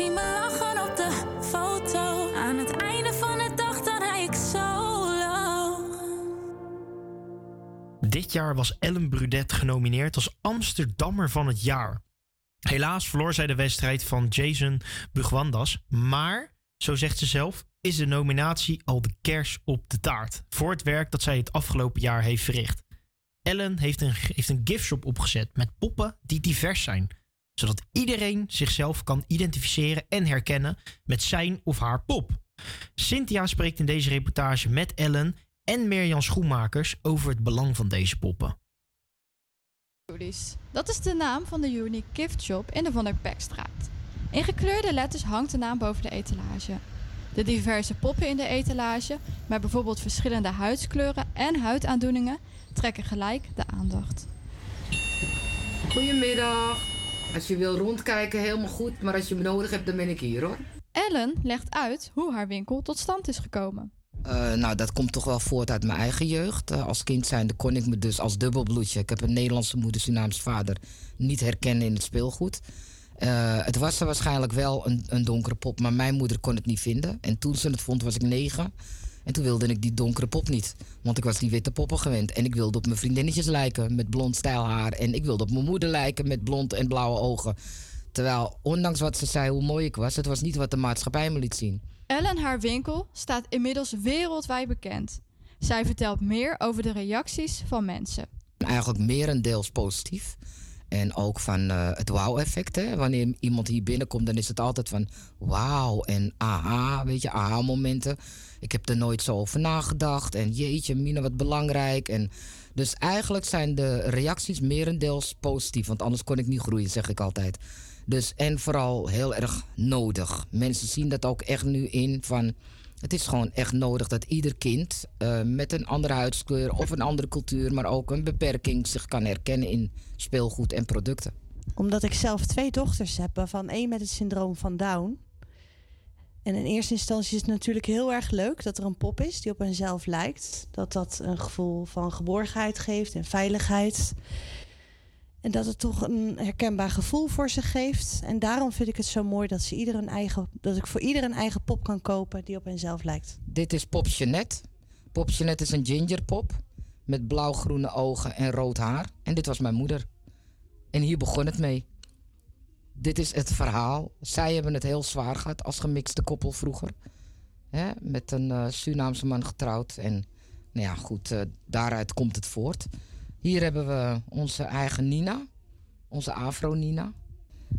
Zien me lachen op de foto. Aan het einde van de dag dan rij ik solo. Dit jaar was Ellen Brudet genomineerd als Amsterdammer van het jaar. Helaas verloor zij de wedstrijd van Jason Bugwandas, maar, zo zegt ze zelf, is de nominatie al de kers op de taart voor het werk dat zij het afgelopen jaar heeft verricht. Ellen heeft een, heeft een giftshop opgezet met poppen die divers zijn, zodat iedereen zichzelf kan identificeren en herkennen met zijn of haar pop. Cynthia spreekt in deze reportage met Ellen en Mirjam Schoenmakers over het belang van deze poppen. Dat is de naam van de Unique Gift Shop in de Van der Pekstraat. In gekleurde letters hangt de naam boven de etalage. De diverse poppen in de etalage, met bijvoorbeeld verschillende huidskleuren en huidaandoeningen, trekken gelijk de aandacht. Goedemiddag. Als je wil rondkijken, helemaal goed. Maar als je me nodig hebt, dan ben ik hier hoor. Ellen legt uit hoe haar winkel tot stand is gekomen. Eh, nou, dat komt toch wel voort uit mijn eigen jeugd. Eh, als kind zijnde kon ik me dus als dubbelbloedje... ik heb een Nederlandse moeder, Surinaams vader... niet herkennen in het speelgoed. Eh, het was er waarschijnlijk wel een, een donkere pop... maar mijn moeder kon het niet vinden. En toen ze het vond, was ik negen. En toen wilde ik die donkere pop niet. Want ik was die witte poppen gewend. En ik wilde op mijn vriendinnetjes lijken met blond stijlhaar. En ik wilde op mijn moeder lijken met blond en blauwe ogen. Terwijl, ondanks wat ze zei hoe mooi ik was... het was niet wat de maatschappij me liet zien. Ellen haar winkel staat inmiddels wereldwijd bekend. Zij vertelt meer over de reacties van mensen. Eigenlijk merendeels positief. En ook van eh, het wauw-effect. Wanneer iemand hier binnenkomt, dan is het altijd van wauw en aha, weet je, aha-momenten. Ik heb er nooit zo over nagedacht. En jeetje, Mina, wat belangrijk. En dus eigenlijk zijn de reacties merendeels positief. Want anders kon ik niet groeien, zeg ik altijd. Dus en vooral heel erg nodig. Mensen zien dat ook echt nu in van. Het is gewoon echt nodig dat ieder kind eh, met een andere huidskleur of een andere cultuur, maar ook een beperking zich kan herkennen in speelgoed en producten. Omdat ik zelf twee dochters heb, waarvan één met het syndroom van Down. En in eerste instantie is het natuurlijk heel erg leuk dat er een pop is die op henzelf lijkt. Dat dat een gevoel van geborgenheid geeft en veiligheid. En dat het toch een herkenbaar gevoel voor ze geeft. En daarom vind ik het zo mooi dat, ze ieder een eigen, dat ik voor ieder een eigen pop kan kopen die op henzelf lijkt. Dit is Pop Jeanette. Pop Jeanette is een gingerpop met blauw-groene ogen en rood haar. En dit was mijn moeder. En hier begon het mee. Dit is het verhaal. Zij hebben het heel zwaar gehad als gemixte koppel vroeger. Hè, met een eh, Surinaamse man getrouwd. En nou ja, goed, eh, daaruit komt het voort. Hier hebben we onze eigen Nina. Onze Afro-Nina.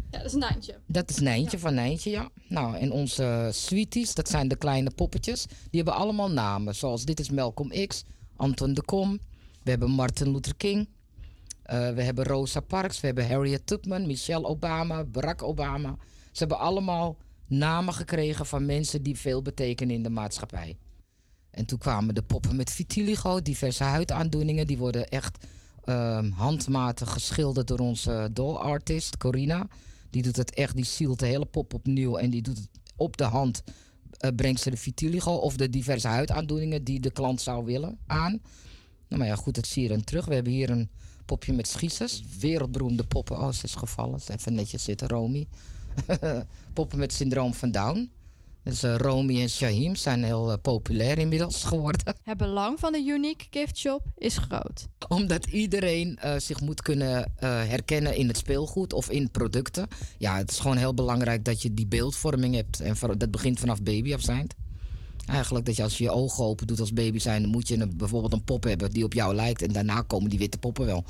Ja, dat is een Nijntje. Dat is Nijntje van Nijntje, ja. Nou, en onze sweeties, dat zijn de kleine poppetjes. Die hebben allemaal namen. Zoals dit is Malcolm X, Anton de Kom. We hebben Martin Luther King. Eh, we hebben Rosa Parks. We hebben Harriet Tubman, Michelle Obama, Barack Obama. Ze hebben allemaal namen gekregen van mensen die veel betekenen in de maatschappij. En toen kwamen de poppen met vitiligo, diverse huidaandoeningen. Die worden echt ehm, handmatig geschilderd door onze doll-artist Corina. Die doet het echt, die zielt de hele pop opnieuw en die doet het op de hand. eh, brengt ze de vitiligo of de diverse huidaandoeningen die de klant zou willen aan. Nou maar ja, goed, dat zie je dan terug. We hebben hier een popje met schiezers. Wereldberoemde poppen. Oh, ze is gevallen. Ze even netjes zitten, Romy. poppen met syndroom van Down. Dus eh, Romy en Shaheem zijn heel eh, populair inmiddels geworden. Het belang van de Unique Gift Shop is groot. Omdat iedereen eh, zich moet kunnen herkennen in het speelgoed of in producten. Ja, het is gewoon heel belangrijk dat je die beeldvorming hebt. En dat begint vanaf baby af zijn. Eigenlijk dat je als je je ogen open doet als baby zijn, dan moet je een, bijvoorbeeld een pop hebben die op jou lijkt. En daarna komen die witte poppen wel.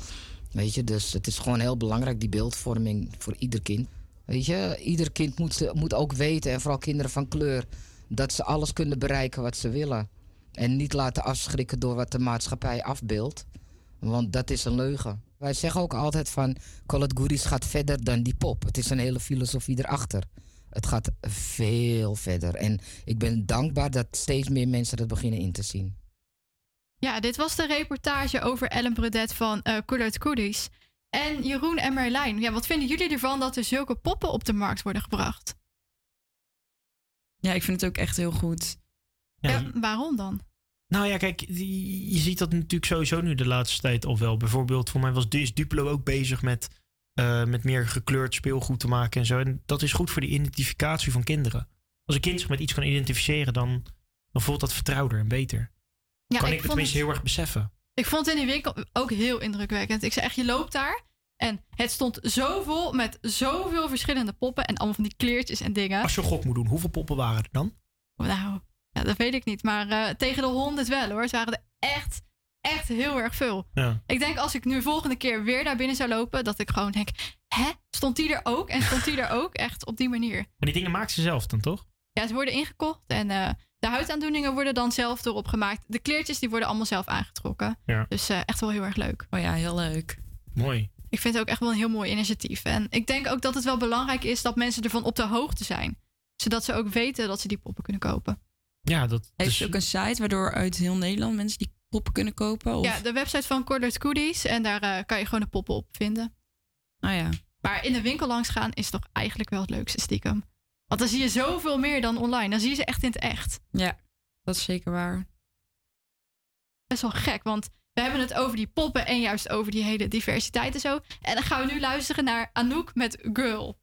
Weet je, dus het is gewoon heel belangrijk, die beeldvorming voor ieder kind. Weet je, ieder kind moet, moet ook weten, en vooral kinderen van kleur, dat ze alles kunnen bereiken wat ze willen. En niet laten afschrikken door wat de maatschappij afbeeldt. Want dat is een leugen. Wij zeggen ook altijd van It Goodies gaat verder dan die pop. Het is een hele filosofie erachter. Het gaat veel verder. En ik ben dankbaar dat steeds meer mensen dat beginnen in te zien. Ja, dit was de reportage over Ellen Brudet van eh Colored Goodies. En Jeroen en Merlijn, ja, wat vinden jullie ervan dat er zulke poppen op de markt worden gebracht? Ja, ik vind het ook echt heel goed. Ja, waarom dan? Nou ja, kijk, je ziet dat natuurlijk sowieso nu de laatste tijd al wel. Bijvoorbeeld, voor mij was Duplo ook bezig met, eh, met meer gekleurd speelgoed te maken en zo. En dat is goed voor de identificatie van kinderen. Als een kind zich met iets kan identificeren, dan, dan voelt dat vertrouwder en beter. Ja, kan ik ik, het tenminste het- heel erg beseffen. Ik vond het in die winkel ook heel indrukwekkend. Ik zei echt, je loopt daar en het stond zo vol met zoveel verschillende poppen en allemaal van die kleertjes en dingen. Als je een gok moet doen, hoeveel poppen waren er dan? Nou, ja, dat weet ik niet. Maar eh, tegen de honderd wel hoor. Het waren er echt, echt heel erg veel. Ja. Ik denk als ik nu volgende keer weer naar binnen zou lopen, dat ik gewoon denk, hè? Stond die er ook? En stond die er ook? Echt op die manier. Maar die dingen maakt ze zelf dan, toch? Ja, ze worden ingekocht en eh, de huidaandoeningen worden dan zelf erop gemaakt. De kleertjes die worden allemaal zelf aangetrokken. Ja. Dus eh, echt wel heel erg leuk. Oh ja, heel leuk. Mooi. Ik vind het ook echt wel een heel mooi initiatief. En ik denk ook dat het wel belangrijk is dat mensen ervan op de hoogte zijn. Zodat ze ook weten dat ze die poppen kunnen kopen. Ja, dat Heeft dus- ook een site waardoor uit heel Nederland mensen die poppen kunnen kopen? Of? Ja, de website van Corded Goodies. En daar eh, kan je gewoon de poppen op vinden. Ah ja. Maar in de winkel langs gaan is toch eigenlijk wel het leukste stiekem. Want dan zie je zoveel meer dan online. Dan zie je ze echt in het echt. Ja, dat is zeker waar. Best wel gek, want we hebben het over die poppen en juist over die hele diversiteit en zo. En dan gaan we nu luisteren naar Anouk met Girl.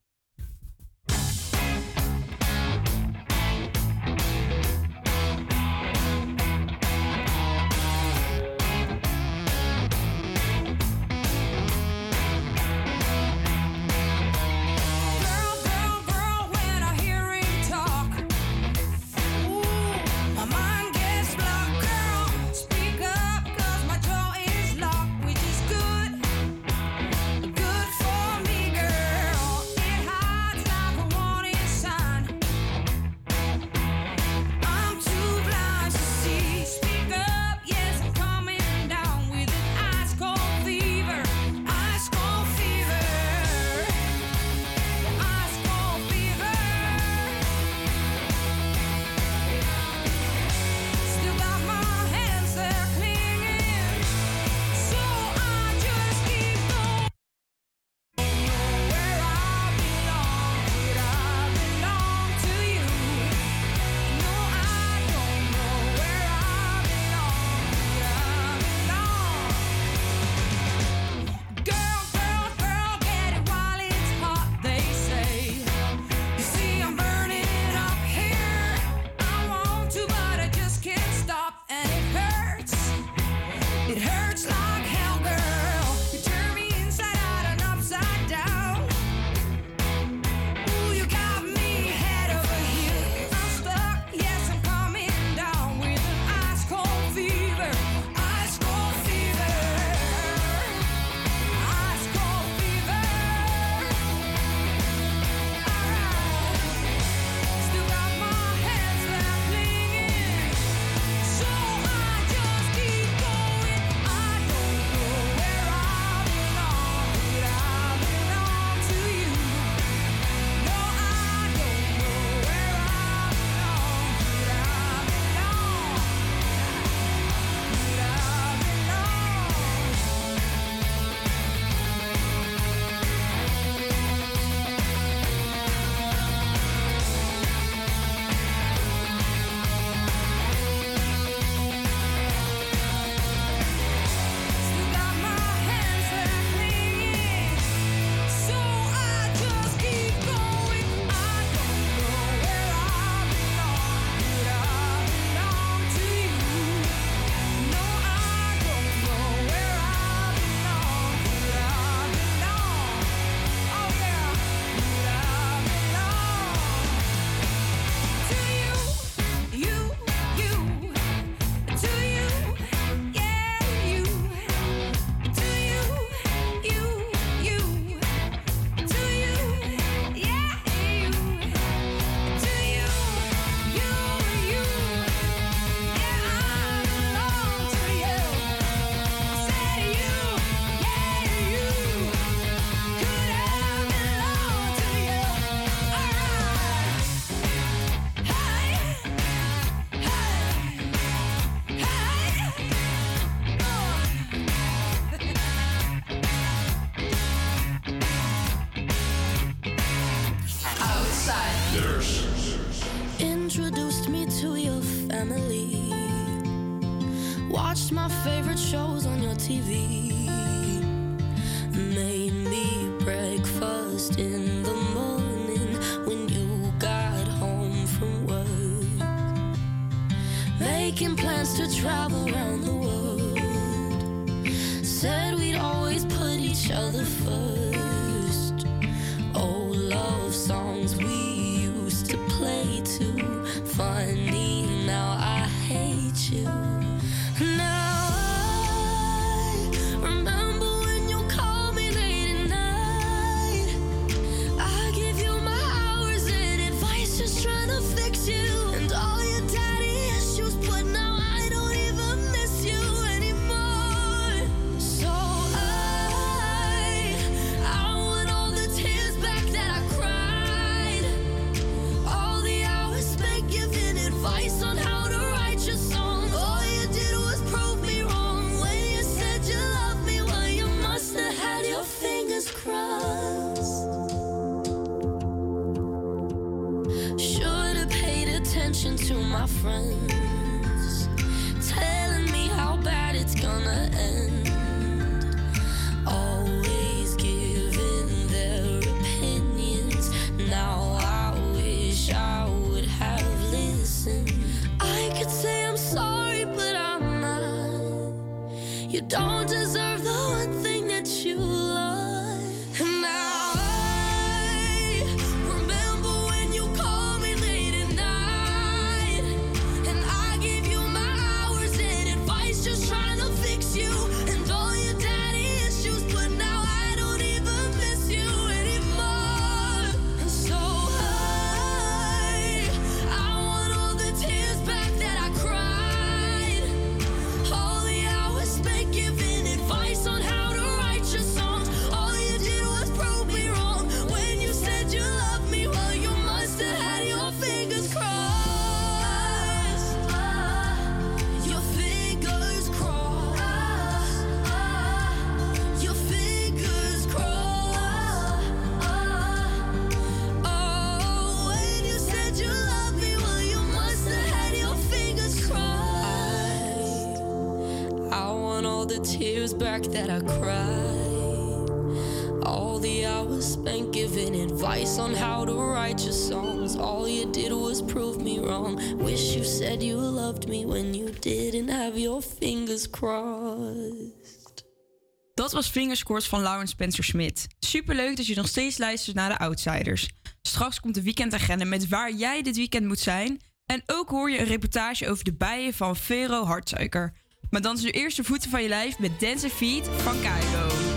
was van Lawrence Spencer Smit. Superleuk dat je nog steeds luistert naar de Outsiders. Straks komt de weekendagenda met waar jij dit weekend moet zijn. En ook hoor je een reportage over de bijen van Vero Hartsuiker. Maar dan is de eerste voeten van je lijf met Dance Feet van Kaigo.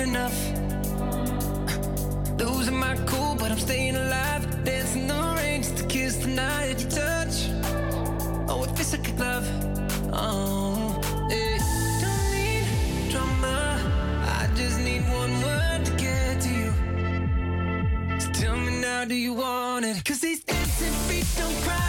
enough. Losing my cool, but I'm staying alive. Dancing the rain just to kiss the night you touch. Oh, it feels like a love. Oh. Eh. Don't need drama. I just need one word to get to you. So tell me now, do you want it? Cause these dancing feet don't cry.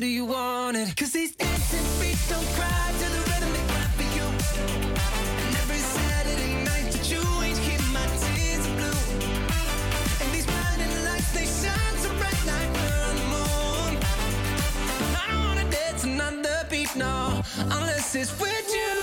do you want it? Cause these dancing feet don't cry to the rhythm they cry for you. And every Saturday night that you ain't here, my tears are blue. And these blinding lights, they shine so bright like we're on the moon. I don't wanna dance another beat, no, unless it's with you.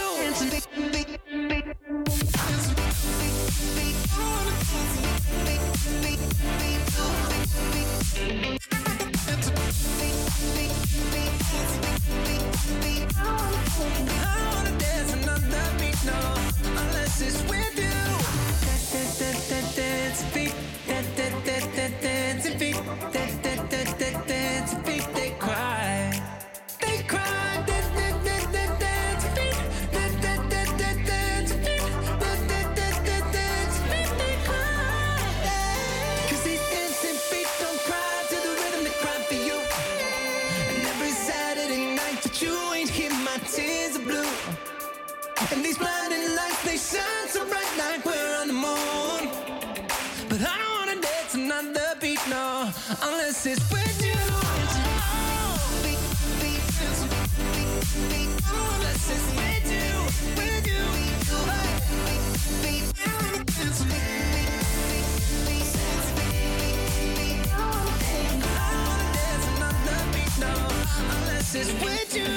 Unless it's with you.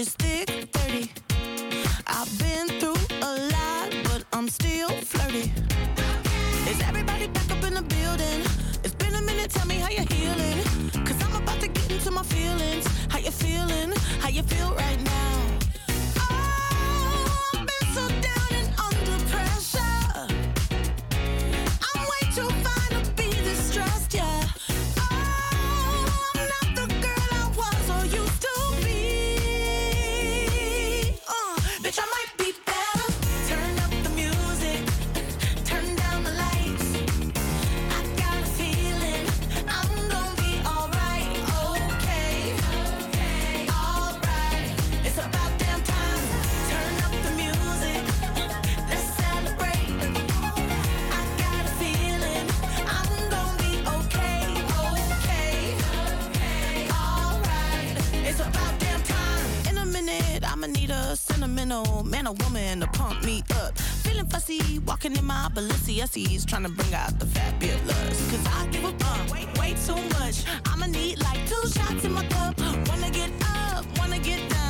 It's thick 30. I've been through a lot, but I'm still flirty. Is everybody back up in the building? It's been a minute, tell me how you're healing. Cause I'm about to get into my feelings. How you feeling? How you feel right now? Fussy, walking in my Balenciennes, trying to bring out the fabulous. Cause I give a fuck way, way too much. I'ma need like two shots in my cup. Wanna get up, wanna get down.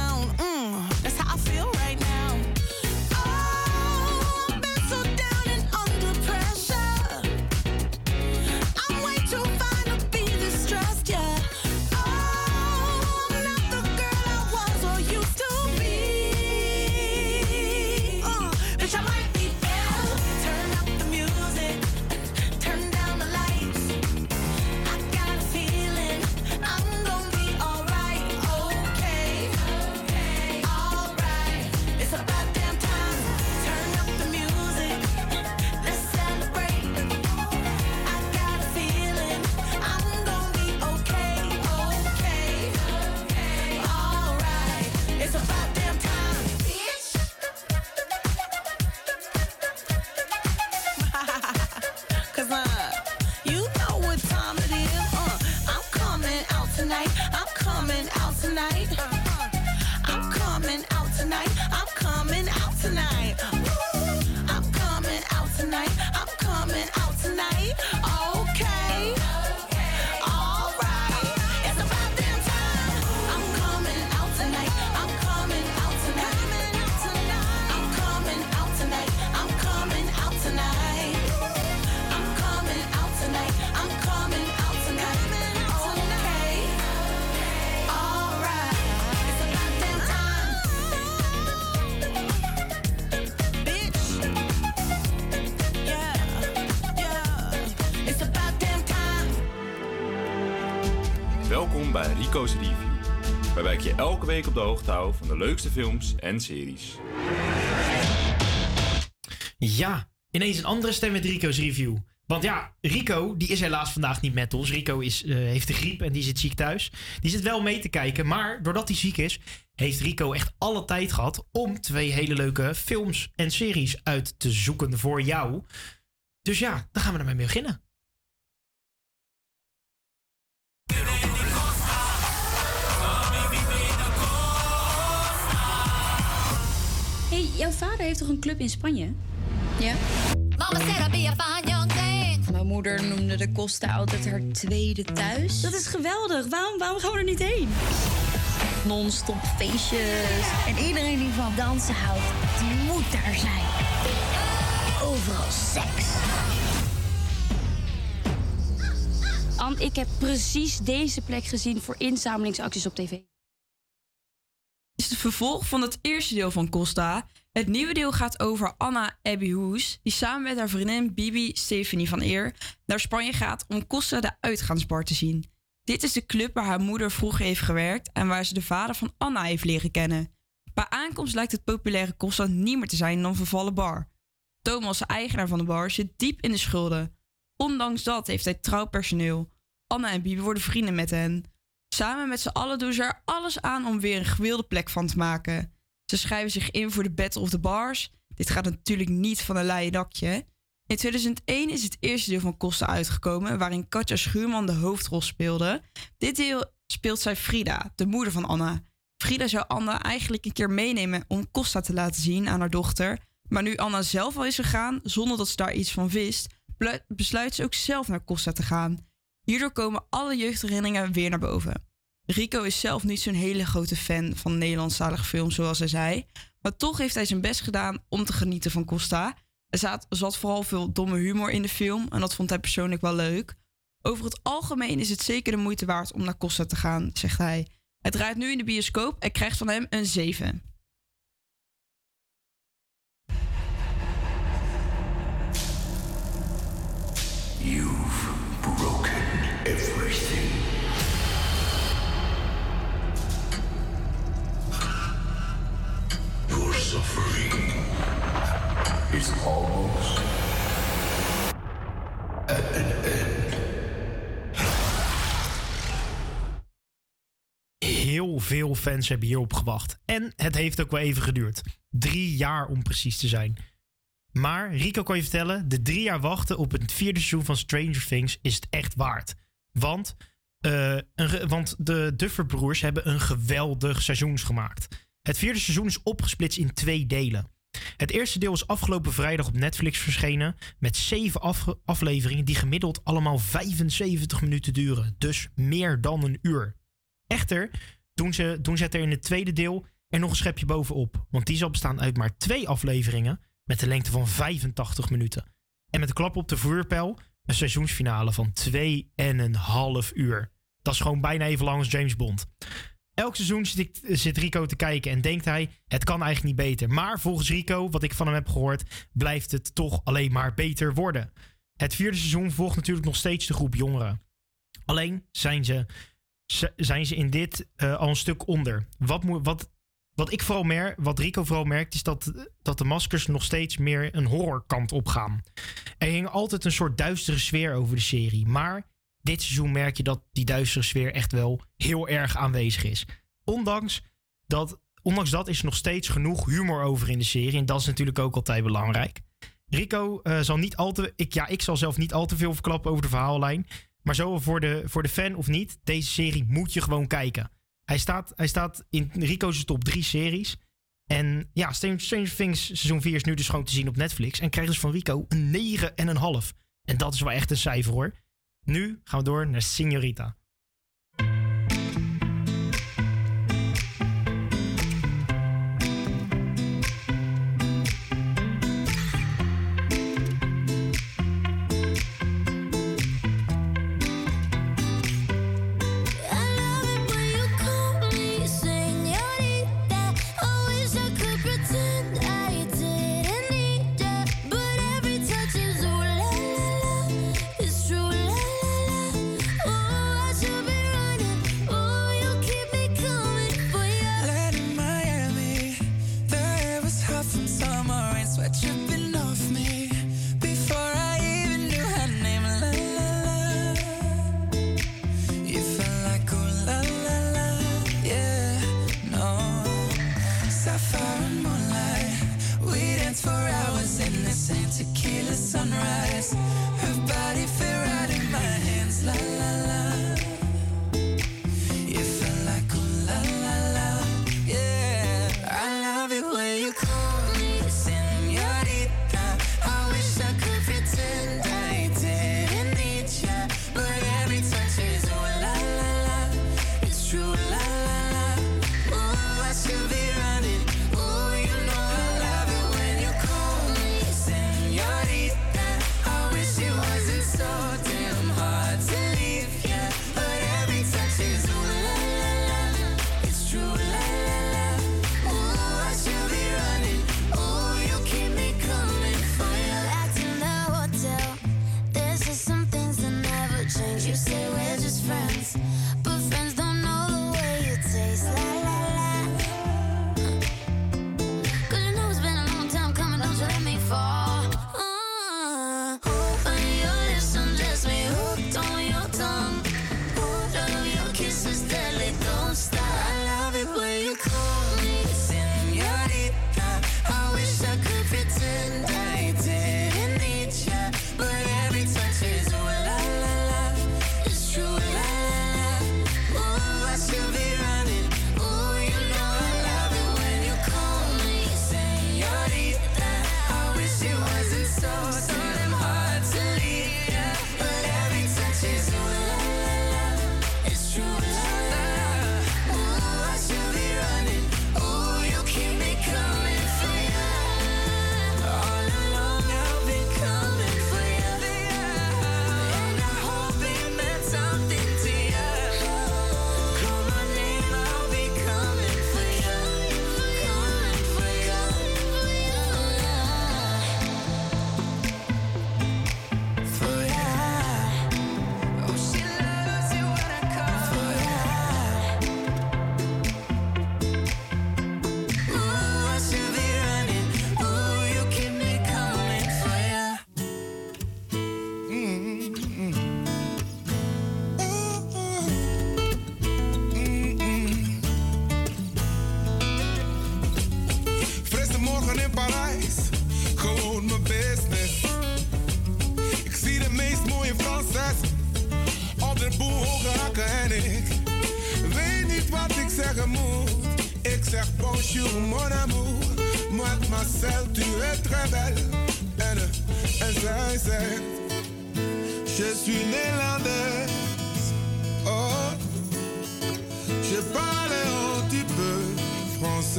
Van de leukste films en series. Ja, ineens een andere stem met Rico's review. Want ja, Rico, die is helaas vandaag niet met ons. Rico is, eh, heeft de griep en die zit ziek thuis. Die zit wel mee te kijken, maar doordat hij ziek is, heeft Rico echt alle tijd gehad om twee hele leuke films en series uit te zoeken voor jou. Dus ja, dan gaan we ermee beginnen. Jouw vader heeft toch een club in Spanje? Ja. Mama said I'd be a fine young thing. Mijn moeder noemde de Costa altijd haar tweede thuis. Dat is geweldig. Waarom, waarom gaan we er niet heen? Non-stop feestjes. En iedereen die van dansen houdt, die moet daar zijn. Overal seks. Ann, ik heb precies deze plek gezien voor inzamelingsacties op tv. het vervolg van het eerste deel van Costa. Het nieuwe deel gaat over Anna Abby Hoes, die samen met haar vriendin Bibi Stephanie van Eer naar Spanje gaat om Costa de uitgaansbar te zien. Dit is de club waar haar moeder vroeger heeft gewerkt en waar ze de vader van Anna heeft leren kennen. Bij aankomst lijkt het populaire Costa niet meer te zijn dan vervallen bar. Thomas, de eigenaar van de bar, zit diep in de schulden. Ondanks dat heeft hij trouw personeel. Anna en Bibi worden vrienden met hen. Samen met z'n allen doen ze er alles aan om weer een gewilde plek van te maken. Ze schrijven zich in voor de Battle of the Bars. Dit gaat natuurlijk niet van een leien dakje. In 2001 is het eerste deel van Costa uitgekomen, waarin Katja Schuurman de hoofdrol speelde. Dit deel speelt zij Frida, de moeder van Anna. Frida zou Anna eigenlijk een keer meenemen om Costa te laten zien aan haar dochter. Maar nu Anna zelf al is gegaan, zonder dat ze daar iets van wist, besluit ze ook zelf naar Costa te gaan. Hierdoor komen alle jeugdherinneringen weer naar boven. Rico is zelf niet zo'n hele grote fan van Nederlandstalige films, zoals hij zei. Maar toch heeft hij zijn best gedaan om te genieten van Costa. Er zat, zat vooral veel domme humor in de film en dat vond hij persoonlijk wel leuk. Over het algemeen is het zeker de moeite waard om naar Costa te gaan, zegt hij. Het draait nu in de bioscoop en krijgt van hem een 7. Is. Heel veel fans hebben hierop gewacht. En het heeft ook wel even geduurd. Drie jaar om precies te zijn. Maar Rico kan je vertellen, de drie jaar wachten op het vierde seizoen van Stranger Things is het echt waard. Want, eh, een want de Duffer Broers hebben een geweldig seizoen gemaakt. Het vierde seizoen is opgesplitst in twee delen. Het eerste deel is afgelopen vrijdag op Netflix verschenen. Met zeven afleveringen die gemiddeld allemaal 75 minuten duren. Dus meer dan een uur. Echter doen ze, doen ze het er in het tweede deel er nog een schepje bovenop. Want die zal bestaan uit maar twee afleveringen met een lengte van 85 minuten. En met de klap op de vuurpijl een seizoensfinale van 2,5 uur. Dat is gewoon bijna even lang als James Bond. Elk seizoen zit, ik, zit Rico te kijken en denkt hij: het kan eigenlijk niet beter. Maar volgens Rico, wat ik van hem heb gehoord, blijft het toch alleen maar beter worden. Het vierde seizoen volgt natuurlijk nog steeds de groep jongeren. Alleen zijn ze, zijn ze in dit eh, al een stuk onder. Wat, wat, wat ik vooral merk, wat Rico vooral merkt, is dat, dat de maskers nog steeds meer een horrorkant opgaan. Er hing altijd een soort duistere sfeer over de serie. Maar dit seizoen merk je dat die duistere sfeer echt wel heel erg aanwezig is. Ondanks dat, ondanks dat is er nog steeds genoeg humor over in de serie. En dat is natuurlijk ook altijd belangrijk. Rico eh, zal niet al te. Ik, ja, ik zal zelf niet al te veel verklappen over de verhaallijn. Maar zo voor de, voor de fan of niet, deze serie moet je gewoon kijken. Hij staat, hij staat in Rico's top drie series. En ja, Stranger Things seizoen 4 is nu dus gewoon te zien op Netflix. En krijgt dus van Rico een 9,5. En dat is wel echt een cijfer hoor. Nu gaan we door naar Signorita.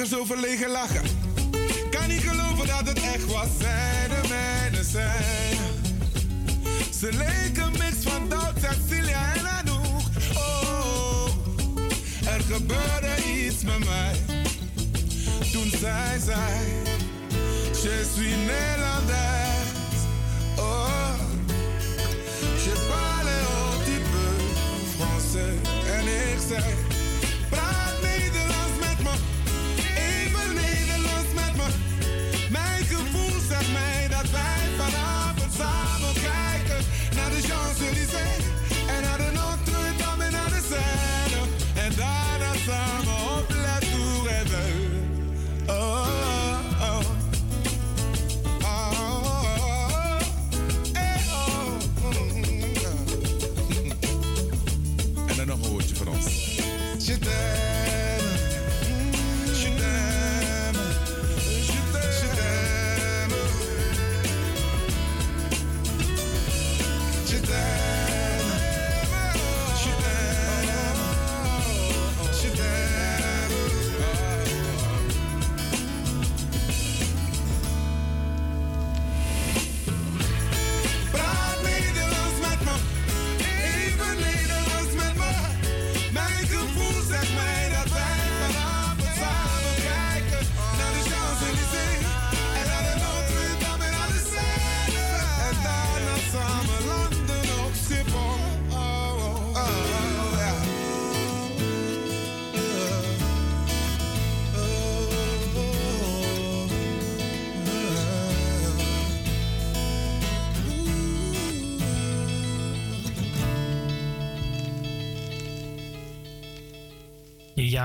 Er zo verlegen lachen. Kan niet geloven dat het echt was. Zij de mijne zijn. Ze leken mix van Doubt, Cecilia en Anouk. Oh, er gebeurde iets met mij. Toen zij zei, je suis dat wij vanavond samen kijken naar de Champs-Élysées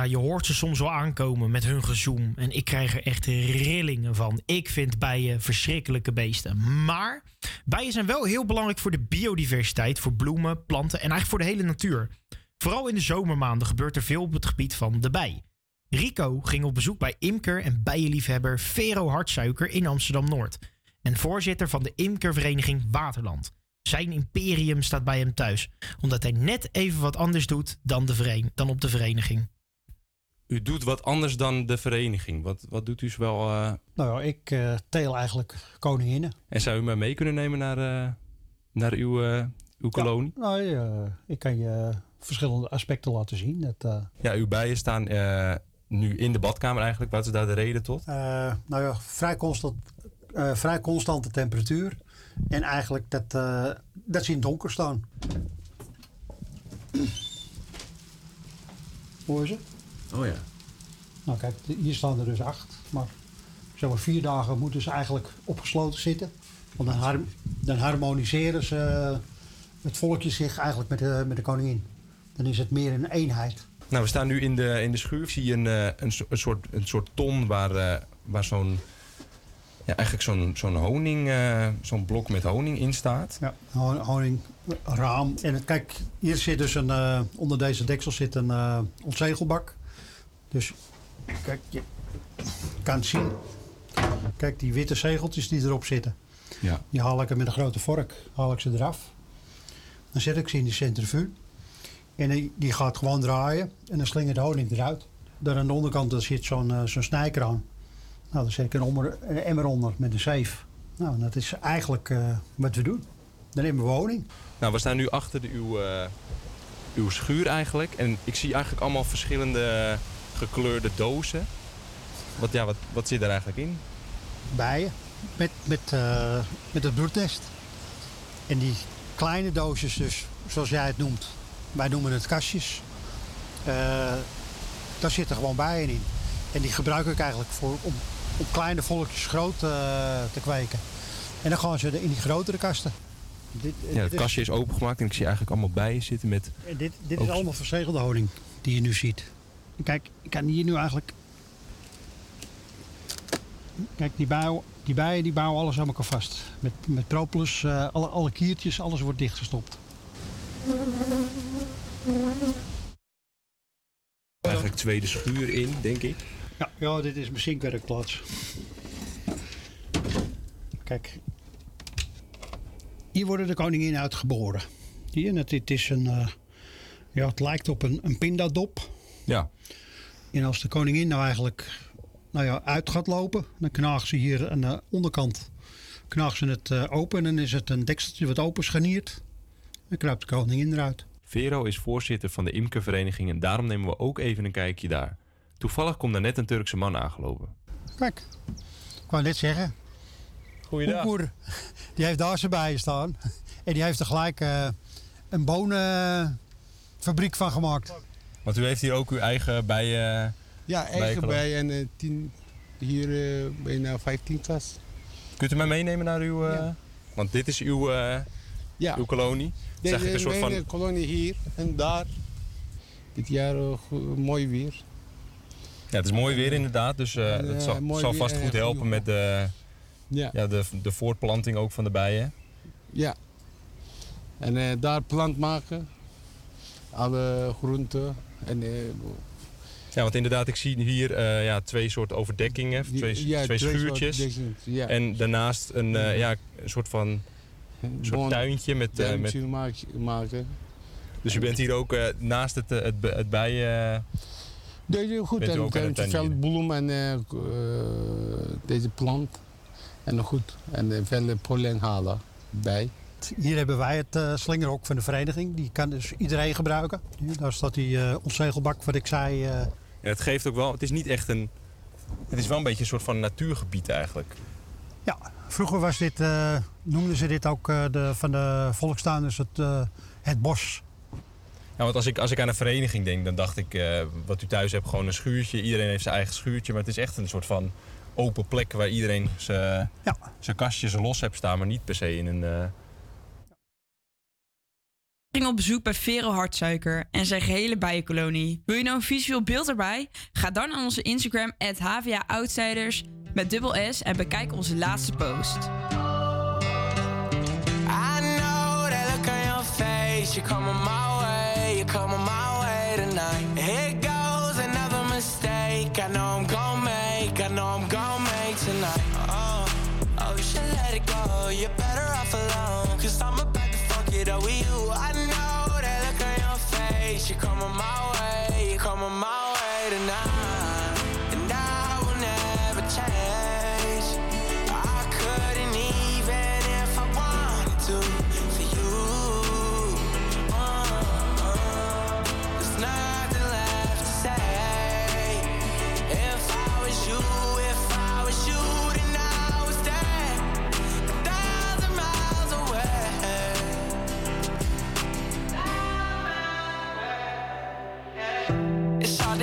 Je hoort ze soms wel aankomen met hun gezoem. En ik krijg er echt rillingen van. Ik vind bijen verschrikkelijke beesten. Maar bijen zijn wel heel belangrijk voor de biodiversiteit. Voor bloemen, planten en eigenlijk voor de hele natuur. Vooral in de zomermaanden gebeurt er veel op het gebied van de bij. Rico ging op bezoek bij imker en bijenliefhebber Vero Hartsuiker in Amsterdam-Noord. En voorzitter van de imkervereniging Waterland. Zijn imperium staat bij hem thuis. Omdat hij net even wat anders doet dan, de dan op de vereniging. U doet wat anders dan de vereniging. Wat, wat doet u zoal? eh, Nou ja, ik eh, teel eigenlijk koninginnen. en zou u mij mee kunnen nemen naar, eh, naar uw, uw kolonie? Nou, ja, ik kan je verschillende aspecten laten zien. Dat, Ja, uw bijen staan nu in de badkamer eigenlijk. Wat is daar de reden tot? nou ja, vrij, constant, vrij constante temperatuur. En eigenlijk dat, dat ze in het donker staan. Hoor je ze? Oh ja. Nou kijk, hier staan er dus acht. Maar zo vier dagen moeten ze eigenlijk opgesloten zitten. Want dan, har- dan harmoniseren ze eh, het volkje zich eigenlijk met de, met de koningin. Dan is het meer een eenheid. Nou, we staan nu in de, in de schuur. Ik zie een, eh, een, een, soort, een soort ton waar, eh, waar zo'n... Ja, eigenlijk zo'n zo'n honing, eh, zo'n blok met honing in staat. Ja, ho- honing, raam. En het, kijk, hier zit dus een, eh, onder deze deksel zit een eh ontzegelbak. Dus kijk, je kan het zien. Kijk, die witte zegeltjes die erop zitten. Ja. Die haal ik er met een grote vork haal ik ze eraf. Dan zet ik ze in die centrifuge. En die, die gaat gewoon draaien. En dan slingert de honing eruit. Daar aan de onderkant daar zit zo'n eh, zo'n snijkraan. Nou, dan zet ik een, ommer- een emmer onder met een zeef. Nou, en dat is eigenlijk eh, wat we doen. Dan nemen we honing. Nou, we staan nu achter de, uw, eh, uw schuur eigenlijk. En ik zie eigenlijk allemaal verschillende gekleurde dozen. Wat, ja, wat, wat zit er eigenlijk in? bijen met, met, eh, met het broednest. En die kleine doosjes dus, zoals jij het noemt, wij noemen het kastjes. Eh, daar zitten gewoon bijen in. En die gebruik ik eigenlijk voor, om, om kleine volkjes groot eh, te kweken. En dan gaan ze in die grotere kasten. Dit, Ja, het kastje is opengemaakt en ik zie eigenlijk allemaal bijen zitten met... En dit, dit is allemaal verzegelde honing die je nu ziet. Kijk, ik kan hier nu eigenlijk... Kijk, die, bouw, die bijen die bouwen alles aan elkaar vast. Met, met propolis, eh, alle, alle kiertjes, alles wordt dichtgestopt. Eigenlijk tweede schuur in, denk ik. Ja, ja dit is mijn zinkwerkplaats. Kijk, hier worden de koninginnen uitgeboren. Hier, het, het is een... eh, ja, het lijkt op een, een pindadop. Ja. En als de koningin nou eigenlijk nou ja, uit gaat lopen, dan knagen ze hier aan de onderkant knagen ze het eh, open. En dan is het een dekseltje wat open scharniert. Dan kruipt de koningin eruit. Vero is voorzitter van de imkervereniging en daarom nemen we ook even een kijkje daar. Toevallig komt daar net een Turkse man aangelopen. Kijk, ik wou net zeggen. Goeiedag. Die heeft daar zijn bijen staan. En die heeft er gelijk eh, een bonenfabriek van gemaakt. Want u heeft hier ook uw eigen bijen... Ja, eigen bijengeloof. bij en eh, tien, hier eh, bijna 15 kas. Kunt u mij meenemen naar uw... eh, Want dit is uw, Ja. uw kolonie. Het is een soort van... kolonie hier en daar. Dit jaar mooi weer. Ja, het is mooi weer inderdaad, dus het eh, zal, zal vast goed helpen met de, Ja. ja, de, de voortplanting ook van de bijen. Ja. En daar plant maken. Alle groenten. En, eh, Ja, want inderdaad, ik zie hier eh, ja, twee soorten overdekkingen, twee, ja, twee twee schuurtjes. ja. En daarnaast een, eh, ja, een soort van een soort Bon- tuintje met... eh, met maken. dus u bent hier ook naast het, het, het bijen... Deze goed, en ook tuinieren? veldbloem en deze plant. En goed, en veel pollen halen bij. Hier hebben wij het eh, slingerhok van de vereniging. Die kan dus iedereen gebruiken. Daar staat die eh ontzegelbak wat ik zei. eh, Ja, het geeft ook wel... Het is niet echt een... Het is wel een beetje een soort van natuurgebied eigenlijk. Ja, vroeger was dit, noemden ze dit ook de, van de volkstuinders het, het bos. Ja, want als ik, als ik aan een vereniging denk, dan dacht ik... wat u thuis hebt, gewoon een schuurtje. Iedereen heeft zijn eigen schuurtje. Maar het is echt een soort van open plek... waar iedereen zijn zijn kastjes los hebt staan... maar niet per se in een... ging op bezoek bij Vero Hartsuiker en zijn gehele bijenkolonie. Wil je nou een visueel beeld erbij? Ga dan aan onze Instagram HVA Outsiders met dubbel S en bekijk onze laatste post. I know that look on your face. My way. My way tonight. Here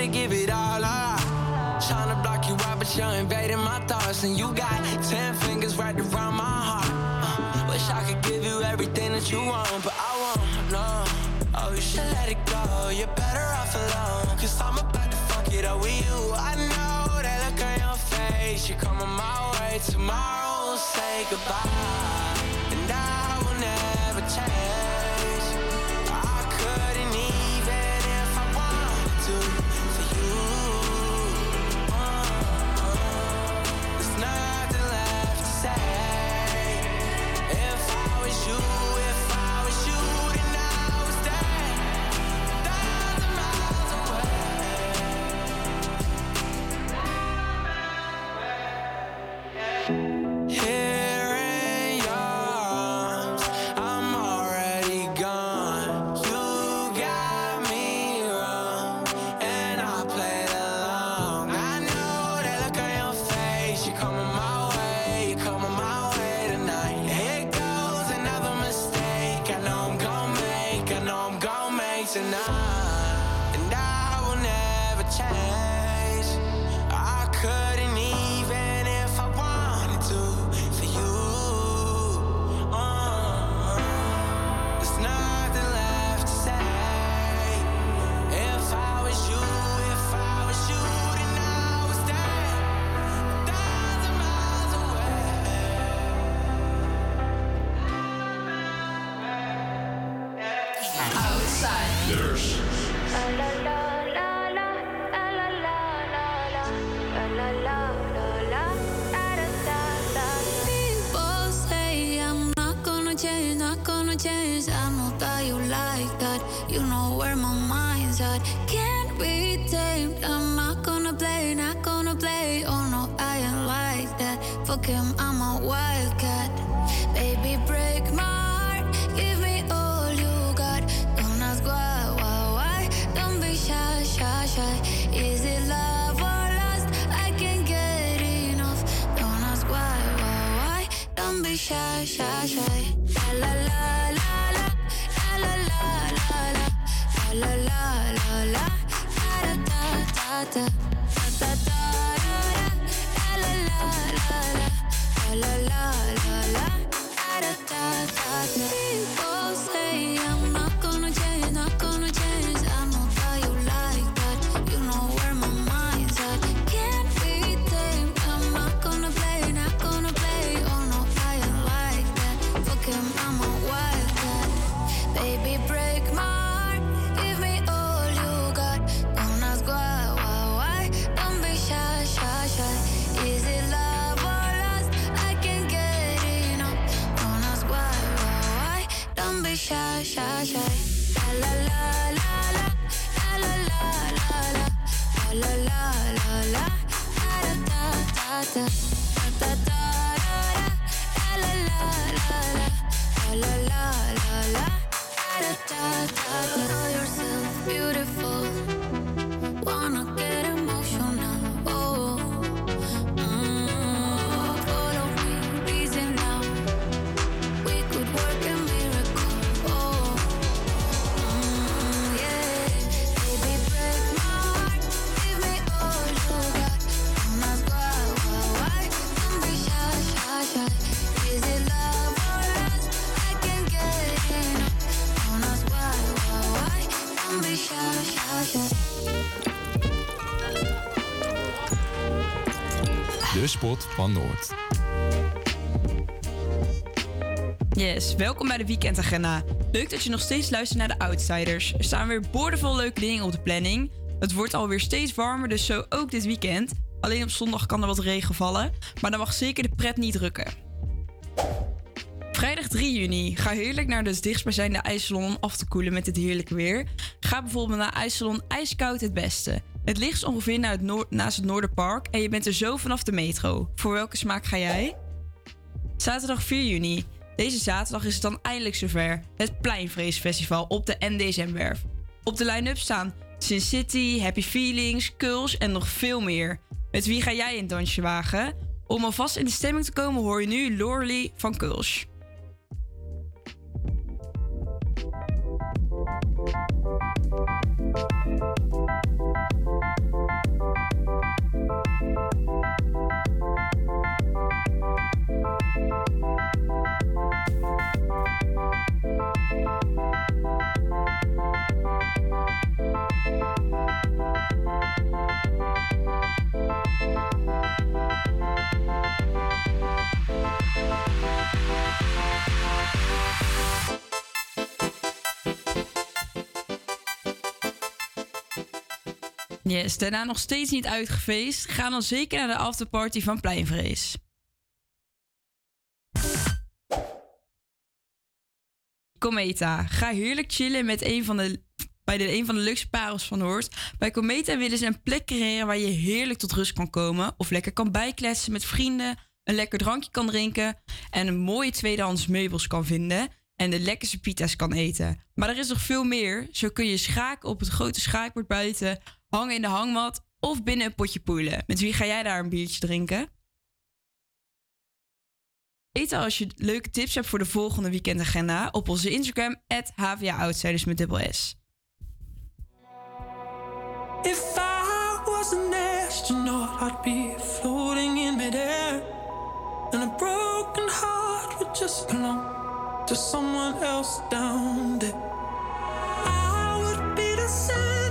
to give it all up. Trying to block you out, but you're invading my thoughts. And you got ten fingers right around my heart. Uh, wish I could give you everything that you want, but I won't, no. Oh, you should let it go. You're better off alone. Cause I'm about to fuck it up with you. I know that look on your face. You're coming my way tomorrow. We'll say goodbye. And I will never change. De spot van Noord. Yes, welkom bij de weekendagenda. Leuk dat je nog steeds luistert naar de Outsiders. Er staan weer boordevol leuke dingen op de planning. Het wordt alweer steeds warmer, dus zo ook dit weekend. Alleen op zondag kan er wat regen vallen, maar dan mag zeker de pret niet drukken. Vrijdag 3 juni. Ga heerlijk naar de dichtstbijzijnde ijssalon om af te koelen met het heerlijke weer. Ga bijvoorbeeld naar ijssalon IJskoud het Beste. Het ligt ongeveer naar het noor- naast het Noorderpark en je bent er zo vanaf de metro. Voor welke smaak ga jij? Zaterdag 4 juni. Deze zaterdag is het dan eindelijk zover. Het Pleinvreesfestival op de NDSM-werf. Op de line-up staan Sin City, Happy Feelings, Kuls en nog veel meer. Met wie ga jij een dansje wagen? Om alvast in de stemming te komen hoor je nu Lorely van Kuls. you Yes, daarna nog steeds niet uitgefeest. Ga dan zeker naar de afterparty van Pleinvrees. Cometa. Ga heerlijk chillen met een van de, bij de, een van de leukste parels van Noord. Bij Cometa willen ze een plek creëren waar je heerlijk tot rust kan komen. Of lekker kan bijkletsen met vrienden. Een lekker drankje kan drinken. En een mooie tweedehands meubels kan vinden. En de lekkerste pita's kan eten. Maar er is nog veel meer. Zo kun je schaken op het grote schaakbord buiten. Hangen in de hangmat. Of binnen een potje poelen. Met wie ga jij daar een biertje drinken? Eten als je leuke tips hebt voor de volgende weekendagenda op onze Instagram, HVA-outsiders met dubbel S. If I was an astronaut, I'd be floating in midair. And a broken heart would just belong to someone else down there. I would be the center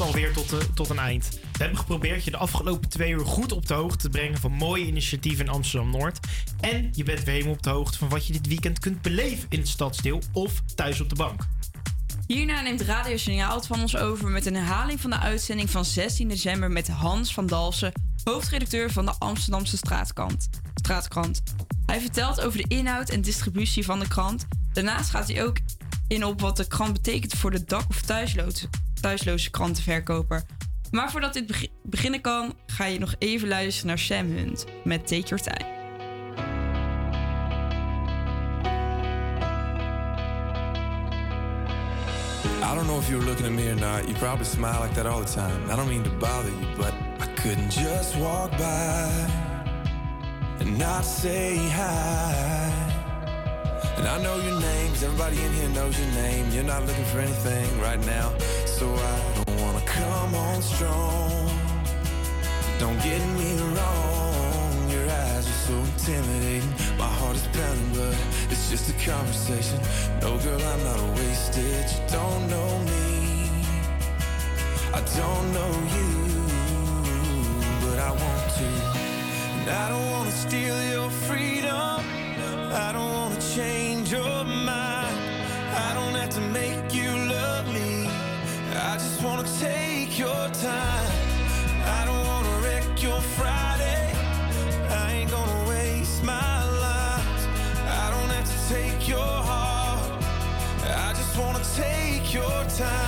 alweer tot, de, tot een eind. We hebben geprobeerd je de afgelopen twee uur goed op de hoogte te brengen van mooie initiatieven in Amsterdam-Noord. En je bent weer helemaal op de hoogte van wat je dit weekend kunt beleven in het stadsdeel of thuis op de bank. Hierna neemt Radio Signaal het van ons over met een herhaling van de uitzending van 16 december met Hans van Dalsen, hoofdredacteur van de Amsterdamse Straatkant, Straatkrant. Hij vertelt over de inhoud en distributie van de krant. Daarnaast gaat hij ook in op wat de krant betekent voor de dak- of thuisloze, thuisloze krantenverkoper. Maar voordat dit begi- beginnen kan, ga je nog even luisteren naar Sam Hunt met Take Your Time. I don't know if you were looking at me or not. You probably smile like that all the time. I don't mean to bother you, but I couldn't just walk by and not say hi. And I know your name, 'cause everybody in here knows your name. You're not looking for anything right now, so I don't wanna come on strong. Don't get me wrong, your eyes are so intimidating. My heart is pounding, but it's just a conversation. No, girl, I'm not a wasted. You don't know me, I don't know you, but I want to. And I don't wanna steal your freedom. I don't wanna change your mind. I don't have to make you love me. I just wanna take your time. I don't wanna wreck your Friday. I ain't gonna waste my life. I don't have to take your heart. I just wanna take your time.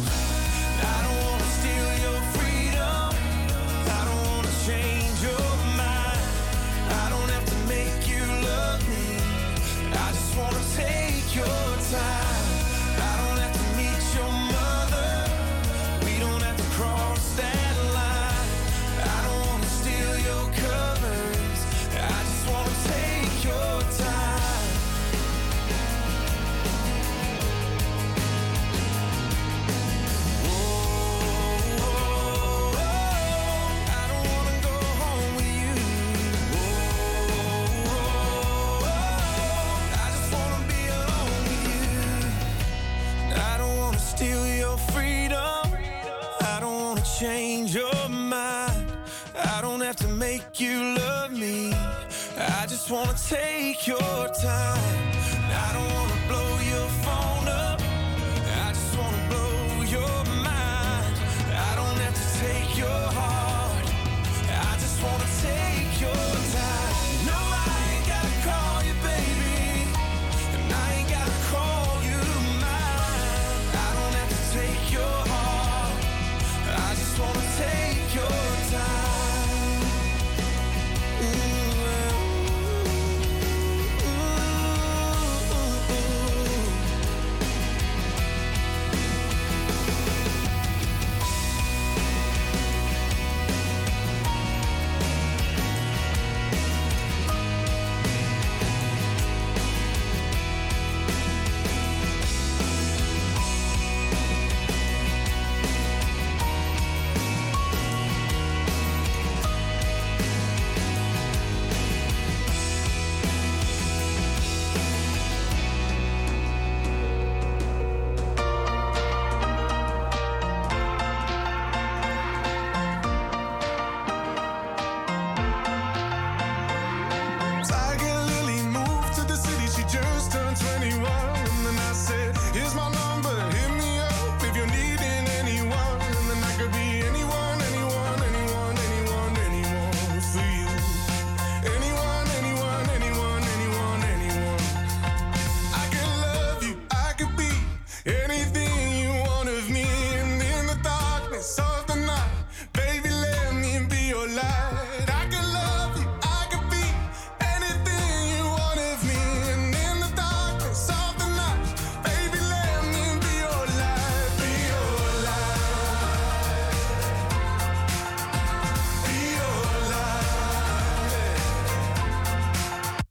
Wanna take your time. I don't wanna blow your